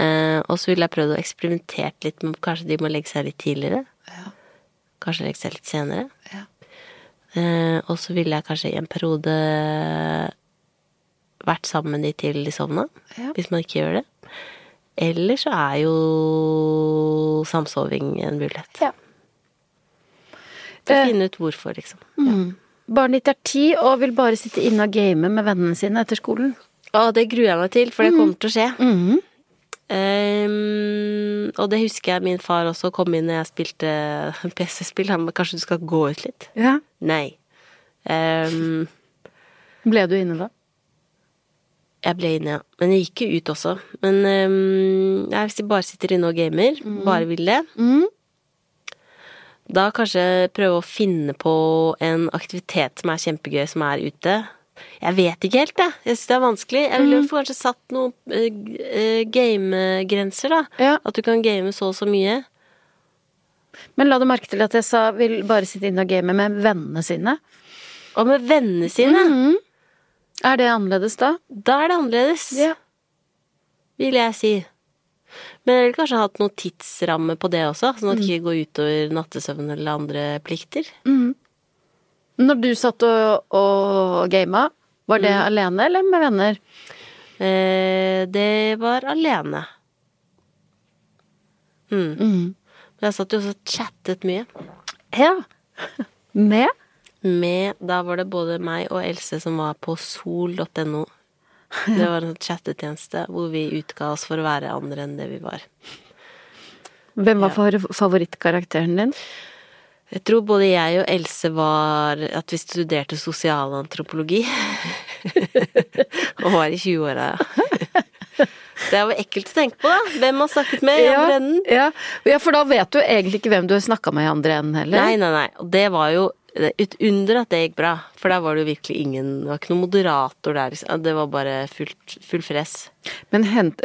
Eh, og så ville jeg prøvd å eksperimentere litt med kanskje de må legge seg litt tidligere. Kanskje legge seg litt senere.
Ja.
Eh, og så ville jeg kanskje i en periode vært sammen med de til de sovna,
Ja.
hvis man ikke gjør det. Eller så er jo samsoving en mulighet.
Ja.
For å
Eh.
finne ut hvorfor, liksom.
Barnet ditt er ti og vil bare sitte inne og game med vennene sine etter skolen.
Å, det gruer jeg meg til, for det kommer til å skje.
Mm
-hmm. um, og det husker jeg min far også kom inn når jeg spilte [LAUGHS] PC-spill. Han ba kanskje du skal gå ut litt?
Ja.
Nei. Um,
Ble du inne da?
jeg ble inne, ja. Men jeg gikk jo ut også. Men um, jeg bare sitter inne og gamer, bare vil det,
Mhm.
Da kanskje prøve å finne på en aktivitet som er kjempegøy, som er ute. Jeg vet ikke helt, jeg. Jeg syns det er vanskelig. Jeg ville få kanskje satt noen eh, eh, gamegrenser, da.
Ja.
At du kan game så og så mye.
Men la du merke til at jeg sa vil bare sitte inne og game med vennene sine?
Og med vennene sine.
Mhm. Er det annerledes da?
Da er det annerledes, vil jeg si. Men jeg ville kanskje hatt noen tidsramme på det også, sånn at det ikke går utover nattesøvn eller andre plikter.
Når du satt og, og gama, var det alene eller med venner?
Eh, det var alene. Mm.
mm.
Men jeg satt jo også og chattet mye.
Ja. Med?
Med Da var det både meg og Else som var på sol.no. [LAUGHS] Det var en chattetjeneste hvor vi utga oss for å være andre enn det vi var.
Hvem var ja. favorittkarakteren din?
Jeg tror både jeg og Else var At vi studerte sosialantropologi. [LAUGHS] og var i 20-åra. [LAUGHS] Det er jo ekkelt å tenke på, da. Hvem har snakket med i andre enden?
ja. ja, for da vet du egentlig ikke hvem du har snakka med i andre enden heller.
Nei, nei, nei. Og det var jo et under at det gikk bra. For der var det jo virkelig ingen Det var ikke noen moderator der. liksom. Det var bare fullt, full fres.
Men hent,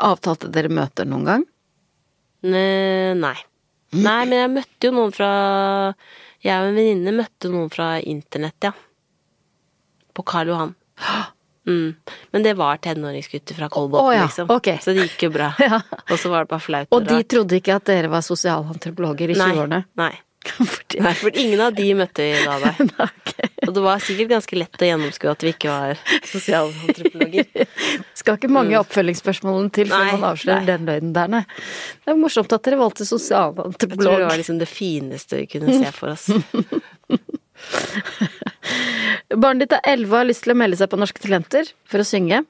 avtalte dere møter noen gang?
Ne- Nei. Nei, men jeg møtte jo noen fra Jeg og en venninne møtte noen fra internett, ja. På Karl Johan. Mm. Men det var tenåringsgutter fra Kolbotn,
oh, ja.
liksom.
Okay.
Så det gikk jo bra. [LAUGHS]
Ja.
Og så var det bare flaut
Og de
rart.
trodde ikke at dere var sosialantropologer i 20-årene?
Nei. [LAUGHS]
Fordi-
Nei, for ingen av de møtte vi da der. [LAUGHS]
okay.
Og det var sikkert ganske lett å gjennomskue at vi ikke var sosialantropologer. [LAUGHS]
Skal ikke mange oppfølgingsspørsmålene til før
Mm. Nei,
man avslører
nei.
den løgnen der, nei. Det er morsomt at dere valgte sosialantropolog.
Jeg tror det var liksom det fineste vi kunne se for oss.
Barnet ditt er elleve og har lyst til å melde seg på Norske Talenter for å synge.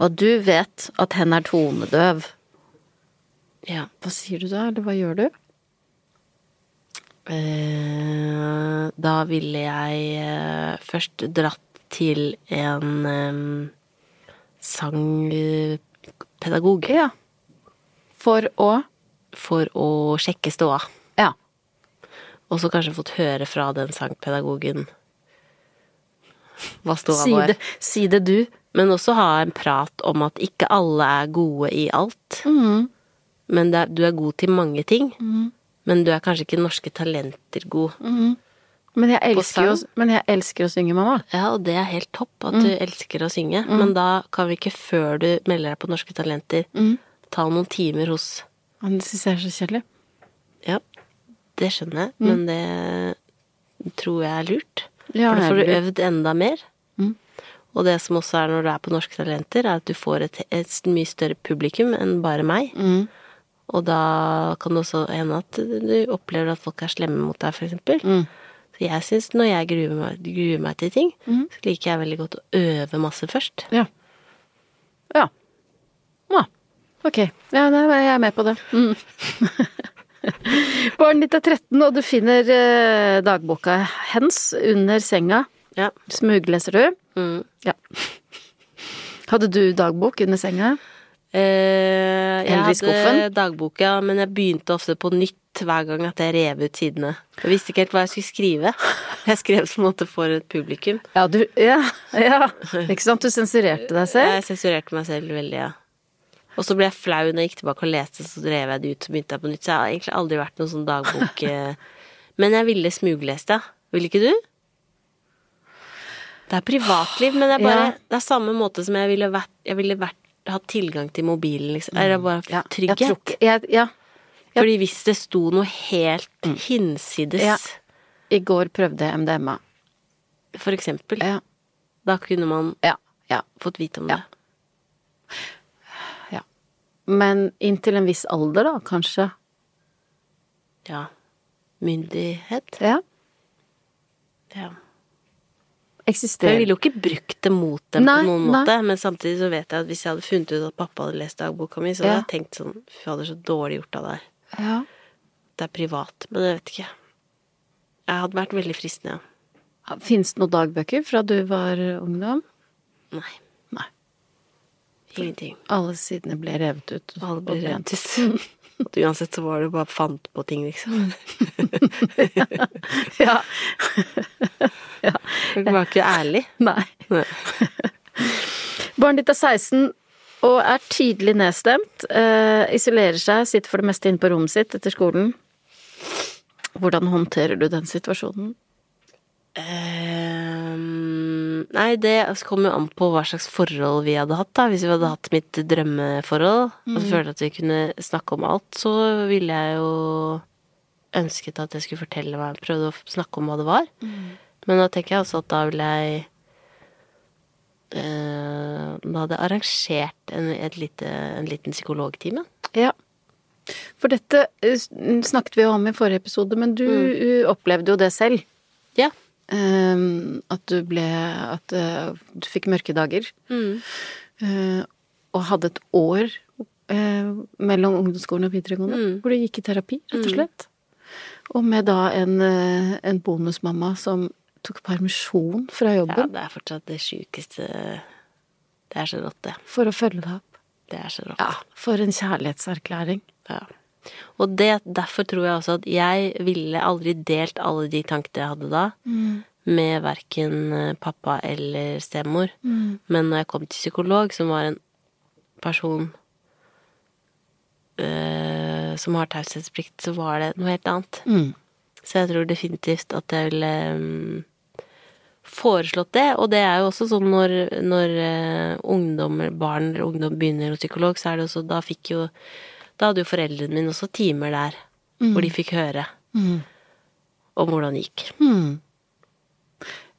Og du vet at hen er tonedøv.
Ja.
Hva sier du da, eller hva gjør du?
Eh, da ville jeg eh, først dratt til en sangpedagog
Ja. For å
for å sjekke ståa.
Ja.
Og så kanskje fått høre fra den sangpedagogen hva ståa var.
det, si det du.
Men også ha en prat om at ikke alle er gode i alt.
Mm.
Men er, du er god til mange ting. Men du er kanskje ikke norske talenter god.
Men jeg, jo, men jeg elsker å synge, mamma.
Ja, og det er helt topp at
Mm.
du elsker å synge. Men da kan vi ikke før du melder deg på Norske Talenter,
Mm.
ta noen timer hos
Men Det syns jeg er så kjedelig.
Ja, det skjønner jeg, men det tror jeg er lurt.
Mm. Ja,
For da får du øvd enda mer.
Mm.
Og det som også er når du er på Norske Talenter, er at du får et, et mye større publikum enn bare meg.
Mm.
Og da kan det også hende at du opplever at folk er slemme mot deg, eksempel.
Mm.
Så jeg syns når jeg gruer meg, gruer meg til ting, så liker jeg veldig godt å øve masse først.
Ja. Ja. Ja. Ok. Ja, nei, jeg er med på det. Mm. [LAUGHS] Barnet ditt er 13, og du finner eh, dagboka hens under senga.
Ja.
Smugleser du?
Mm.
Ja. [LAUGHS] Hadde du dagbok under senga?
Eh, jeg hadde dagbok, ja, men jeg begynte ofte på nytt hver gang at jeg rev ut sidene. Jeg visste ikke helt hva jeg skulle skrive. Jeg skrev på en måte for et publikum.
Ja, du Ja. ja. Ikke sant? Du sensurerte deg selv?
Jeg sensurerte meg selv veldig, ja. Og så ble jeg flau når jeg gikk tilbake og leste, så drev jeg det ut, så begynte jeg på nytt. Så jeg har egentlig aldri vært noen sånn dagbok [LAUGHS] eh, Men jeg ville smuglese, ja. Ville ikke du? Det er privatliv, men det er bare
Ja.
Det er samme måte som jeg ville vært Jeg ville vært, hatt tilgang til mobilen, liksom. Er det bare
Ja, jeg
trygghet.
tror jeg, Ja.
Fordi hvis det sto noe helt hinsides,
Ja. I går prøvde jeg MDMA.
for eksempel,
Ja.
da kunne man
Ja. Ja.
fått vite om det.
ja. Men inntil en viss alder, da, kanskje.
Ja. myndighet.
Ja.
Ja. For jeg ville jo ikke brukt det mot dem
Nei,
på noen
nei.
måte, men samtidig så vet jeg at hvis jeg hadde funnet ut at pappa hadde lest dagboka mi, så hadde
Ja.
jeg tenkt sånn Fy fader, så dårlig gjort av deg.
Ja.
Det er privat. Men jeg vet ikke. Jeg hadde vært veldig fristende, ja.
Fins det noen dagbøker fra du var ungdom?
Nei.
Nei.
Ingenting.
Alle sidene ble revet ut.
Alle ble revet ut. [LAUGHS] At Uansett så var det bare fant på ting, liksom. [LAUGHS]
Ja. [LAUGHS]
Du var ikke ærlig.
Nei.
Nei. [LAUGHS]
Barnet ditt er 16 og er tydelig nedstemt. Uh, isolerer seg, sitter for det meste inne på rommet sitt etter skolen. Hvordan håndterer du den situasjonen?
Ehm, nei, det kommer jo an på hva slags forhold vi hadde hatt, da. Hvis vi hadde hatt mitt drømmeforhold, og følte at vi kunne snakke om alt, så ville jeg jo ønsket at jeg skulle fortelle meg prøvde å snakke om hva det var. Men da tenker jeg også at da ville jeg eh, Da hadde jeg arrangert en, lite, en liten psykologtime.
Ja. For dette eh, snakket vi jo om i forrige episode, men du mm. opplevde jo det selv.
Ja.
Eh, at du ble At uh, du fikk mørke dager. Eh, og hadde et år uh, mellom ungdomsskolen og videregående
Mm.
hvor du gikk i terapi, rett og slett. Og med da en, en bonusmamma som tok permisjon fra jobben.
ja, det er fortsatt det sjukeste Det er så rått, det.
for å følge deg opp.
Det er så rått.
Ja, for en kjærlighetserklæring.
Ja. Og det, derfor tror jeg også at jeg ville aldri delt alle de tankene jeg hadde da, med verken eh, pappa eller stemor. Men når jeg kom til psykolog, som var en person øh, som har taushetsplikt, så var det noe helt annet.
Mm.
Så jeg tror definitivt at jeg ville øh, foreslått det. Og det er jo også sånn når, når eh, ungdom, barn eller ungdom begynner hos psykolog, så er det også Da fikk jo Da hadde jo foreldrene mine også timer der hvor de fikk høre
Mm.
om hvordan det gikk.
Mm.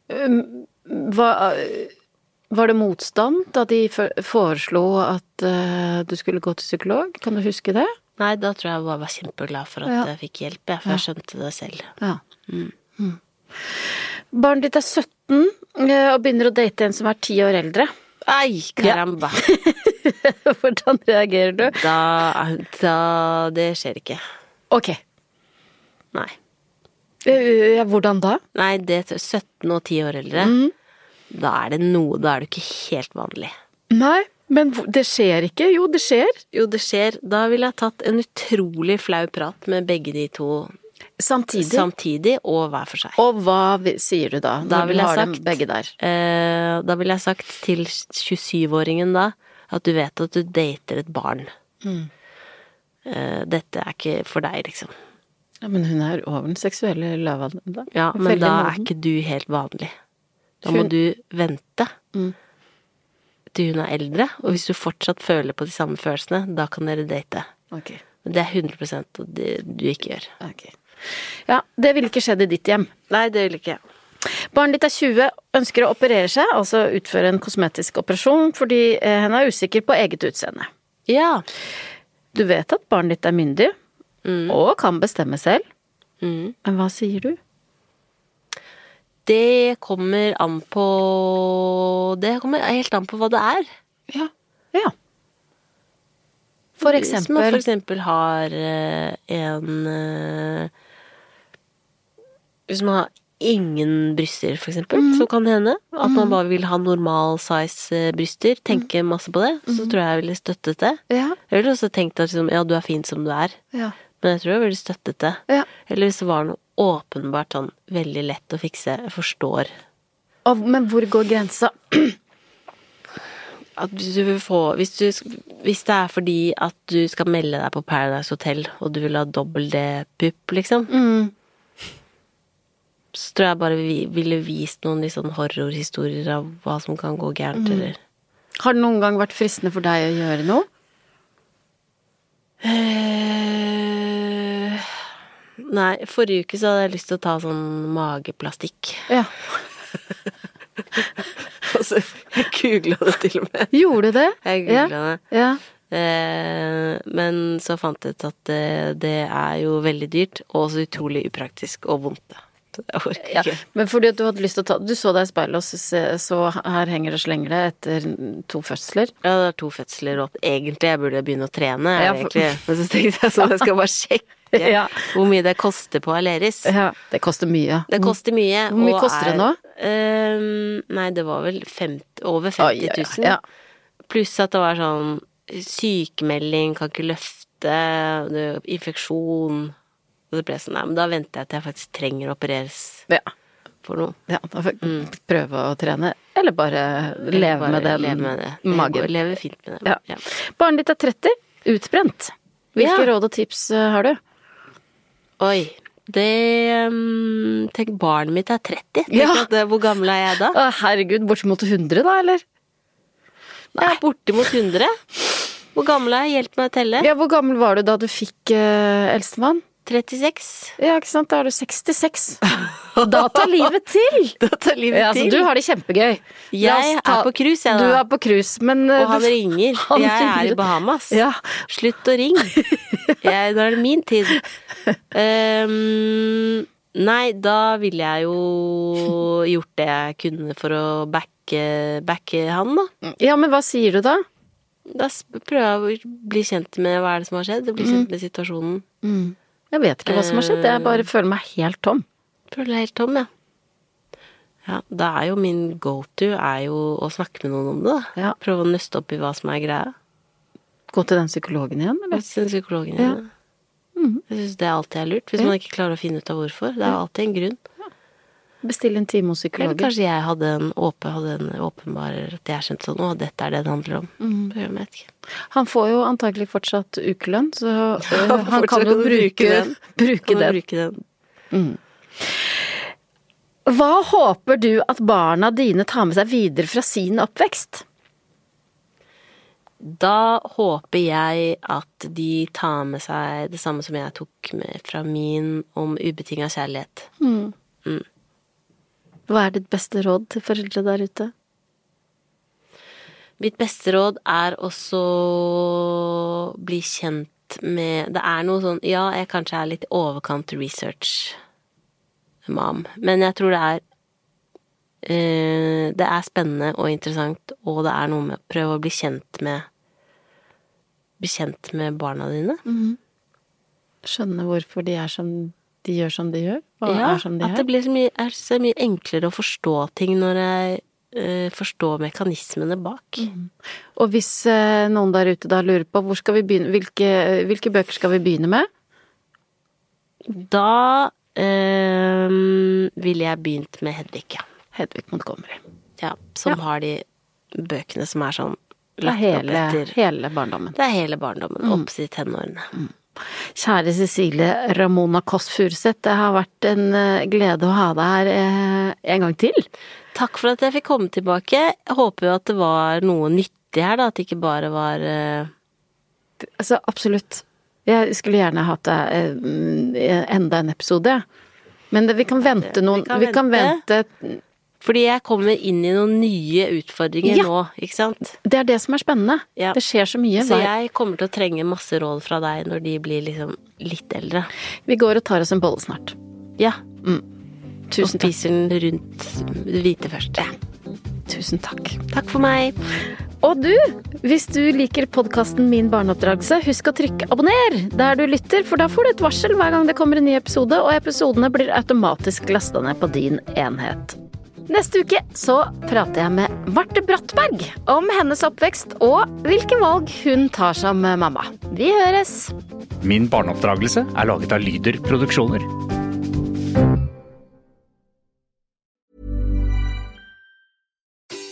Um, Hva, var det motstand da de foreslo at eh, du skulle gå til psykolog? Kan du huske det?
Nei, da tror jeg jeg bare var kjempeglad for at
Ja.
jeg fikk hjelp, jeg, for jeg skjønte det selv.
Ja. Mm. Barnet ditt er 17 eh, og begynner å date en som er ti år eldre.
Ai, caramba! [LAUGHS] [LAUGHS]
Hvordan reagerer du?
Da, da Det skjer ikke.
Ok.
Nei.
Eh, hvordan da?
Nei, det 17 og 10 år eldre, da er det noe Da er det ikke helt vanlig.
Nei, men det skjer ikke. Jo, det skjer.
Jo, det skjer. Da ville jeg tatt en utrolig flau prat med begge de to
Samtidig.
samtidig, og hver for seg.
og hva sier du da?
Da
du
jeg
har dem begge der.
Eh, da ville jeg sagt til 27-åringen da at du vet at du dater et barn. Eh, dette er ikke for deg, liksom.
Ja, men hun er over den seksuelle lavalderen da.
Ja, men da er ikke du helt vanlig. Da må
Hun-
du vente
Mm.
til hun er eldre, og hvis du fortsatt føler på de samme følelsene, da kan dere date.
Okay.
Men det er 100 at det du ikke gjør.
Okay. Ja, det ville ikke skjedd i ditt hjem.
Nei, det vil ikke jeg.
Barnet ditt er 20, ønsker å operere seg, altså utføre en kosmetisk operasjon, fordi hun henne er usikker på eget utseende.
Ja.
Du vet at barnet ditt er myndig, og kan bestemme selv.
Mm.
Men hva sier du?
Det kommer an på Det kommer helt an på hva det er.
Ja. Ja. For
Hvis man for eksempel har eh, en eh, Hvis man har ingen bryster, for eksempel,
Mm.
så kan hende at man bare vil ha normal size eh, bryster, tenke masse på det, så tror jeg jeg ville støttet det.
Ja.
Jeg ville også tenkt at liksom, ja, du er fin som du er,
Ja.
men jeg tror jeg ville støttet det.
ja.
Eller hvis det var noe åpenbart sånn veldig lett å fikse, jeg forstår
Og, men hvor går grensa?
at du få hvis, du, hvis det er fordi at du skal melde deg på Paradise Hotel, og du vil ha dobbel D-pupp, liksom,
Mm.
Så tror jeg bare vi ville vist noen litt sånn horrorhistorier av hva som kan gå gærent, eller
Har det noen gang vært fristende for deg å gjøre noe?
Eh, Nei, forrige uke så hadde jeg lyst til å ta sånn mageplastikk.
Ja. [LAUGHS]
Altså, jeg googla det til og med.
Gjorde du det?
Jeg googla
ja.
det.
Ja.
Eh, men så fant jeg ut at det, det er jo veldig dyrt, og så utrolig upraktisk og vondt. Jeg orker
Ja, men fordi at du hadde lyst til å ta Du så deg i speilet og så, her henger det slenger det etter to fødsler.
Ja, det er to fødsler og Egentlig jeg burde begynne å trene,
Ja, for-
egentlig. Men så tenkte jeg sånn, jeg skal bare sjekke [LAUGHS]
Ja.
hvor mye det koster på Aleris.
Ja, det koster mye.
Det koster mye.
Hvor mye koster det nå?
Ehm, nei, det var vel 50, over 50
Oi,
000.
oi, oi, ja.
Pluss at det var sånn sykemelding, kan ikke løfte, infeksjon. Og det ble sånn, nei, men da venter jeg til jeg faktisk trenger å opereres
Ja.
for noe.
ja da får jeg prøve å trene, eller bare leve
Bare
med den
leve med det.
magen.
Leve, fint med det.
Ja. Barnet ditt er 30, utbrent. Hvilke
Ja.
råd og tips eh, har du?
Oi. Det um, Tenk, barnet mitt er 30. Tenk
Ja.
at hvor gammel er jeg da?
Å, herregud, bortimot 100 da, eller?
Nei. Ja, bortimot 100. Hvor gammel er jeg? Hjelp meg å telle.
Ja, hvor gammel var du da du fikk uh, eldstemann?
36.
Ja, ikke sant, da er du 66. Da tar livet til! [LAUGHS]
Da tar livet
Ja, altså,
til.
du har det kjempegøy.
Jeg
ta-
er på cruise, jeg,
Du er på cruise, men eh,
Og han
du-
ringer. [LAUGHS]
han
jeg er i Bahamas.
Ja.
Slutt å ringe. [LAUGHS] Jeg, nå er det min tid. Um, nei, da ville jeg jo gjort det jeg kunne for å backe, backe han, da.
Ja, men hva sier du da?
Da prøver jeg å bli kjent med hva er det som har skjedd, bli kjent med situasjonen.
Jeg vet ikke hva som har skjedd, jeg bare føler meg helt tom.
Føler deg helt tom, ja. Ja, da er jo min go to er jo å snakke med noen om det, da.
Ja.
Prøve å nøste opp i hva som er greia.
Gå til den psykologen igjen, eller?
Hos den psykologen
Ja.
din. Jeg syns det alltid er lurt, hvis man ikke klarer å finne ut av hvorfor. Det er alltid en grunn.
Bestille en time hos
Eller kanskje jeg hadde en åpen, hadde en åpenbar At jeg skjønte sånn Å, dette er det det handler om. Mm.
Han får jo antagelig fortsatt ukelønn, så øh, [LAUGHS]
Han
han kan jo
bruke
bruke,
den.
bruke den.
bruke den?
Hva håper du at barna dine tar med seg videre fra sin oppvekst?
Da håper jeg at de tar med seg det samme som jeg tok med fra min om ubetinga kjærlighet.
Hva er ditt beste råd til foreldre der ute?
Mitt beste råd er også å bli kjent med Det er noe sånn Ja, jeg kanskje er litt i overkant research mam, men jeg tror det er eh, Det er spennende og interessant, og det er noe med å prøve å bli kjent med Bli kjent med barna dine.
Skjønne hvorfor de er som de gjør som de gjør? Og
Ja,
er som de
at
er?
det blir så mye, er så mye enklere å forstå ting når jeg uh, forstår mekanismene bak.
Og hvis uh, noen der ute da lurer på hvor skal vi begynne, hvilke, hvilke bøker skal vi begynne med?
Da uh, ville jeg begynt med Hedvig, ja.
Hedvig Montgomery.
ja som
Ja.
har de bøkene som er sånn
Det er
lagt opp
hele,
etter
hele barndommen.
Det er hele barndommen, opp til tenårene.
Kjære Cecilie Ramona Kåss Furuseth, det har vært en eh, glede å ha deg her eh, en gang til.
Takk for at jeg fikk komme tilbake. Jeg håper jo at det var noe nyttig her, da. At det ikke bare var eh,
Altså, absolutt. Jeg skulle gjerne hatt enda en episode, jeg. Men vi kan vente noen
kan
Vi kan
vente. Fordi jeg kommer inn i noen nye utfordringer
Ja.
nå, ikke sant?
Det er det som er spennende.
Ja.
Det skjer så mye.
Så jeg kommer til å trenge masse råd fra deg når de blir liksom litt eldre.
Vi går og tar oss en bolle snart.
Ja.
Mm.
Og
Tusen takk.
spiser den rundt det hvite først.
Tusen takk.
Takk for meg.
Og du, hvis du liker podkasten Min barneoppdragelse, husk å trykke abonner der du lytter, for da får du et varsel hver gang det kommer en ny episode, og episodene blir automatisk lasta ned på din enhet. Neste uke så prater jeg med Marte Brattberg om hennes oppvekst og hvilke valg hun tar som mamma. Vi høres!
Min barneoppdragelse er laget av Lyder Produksjoner.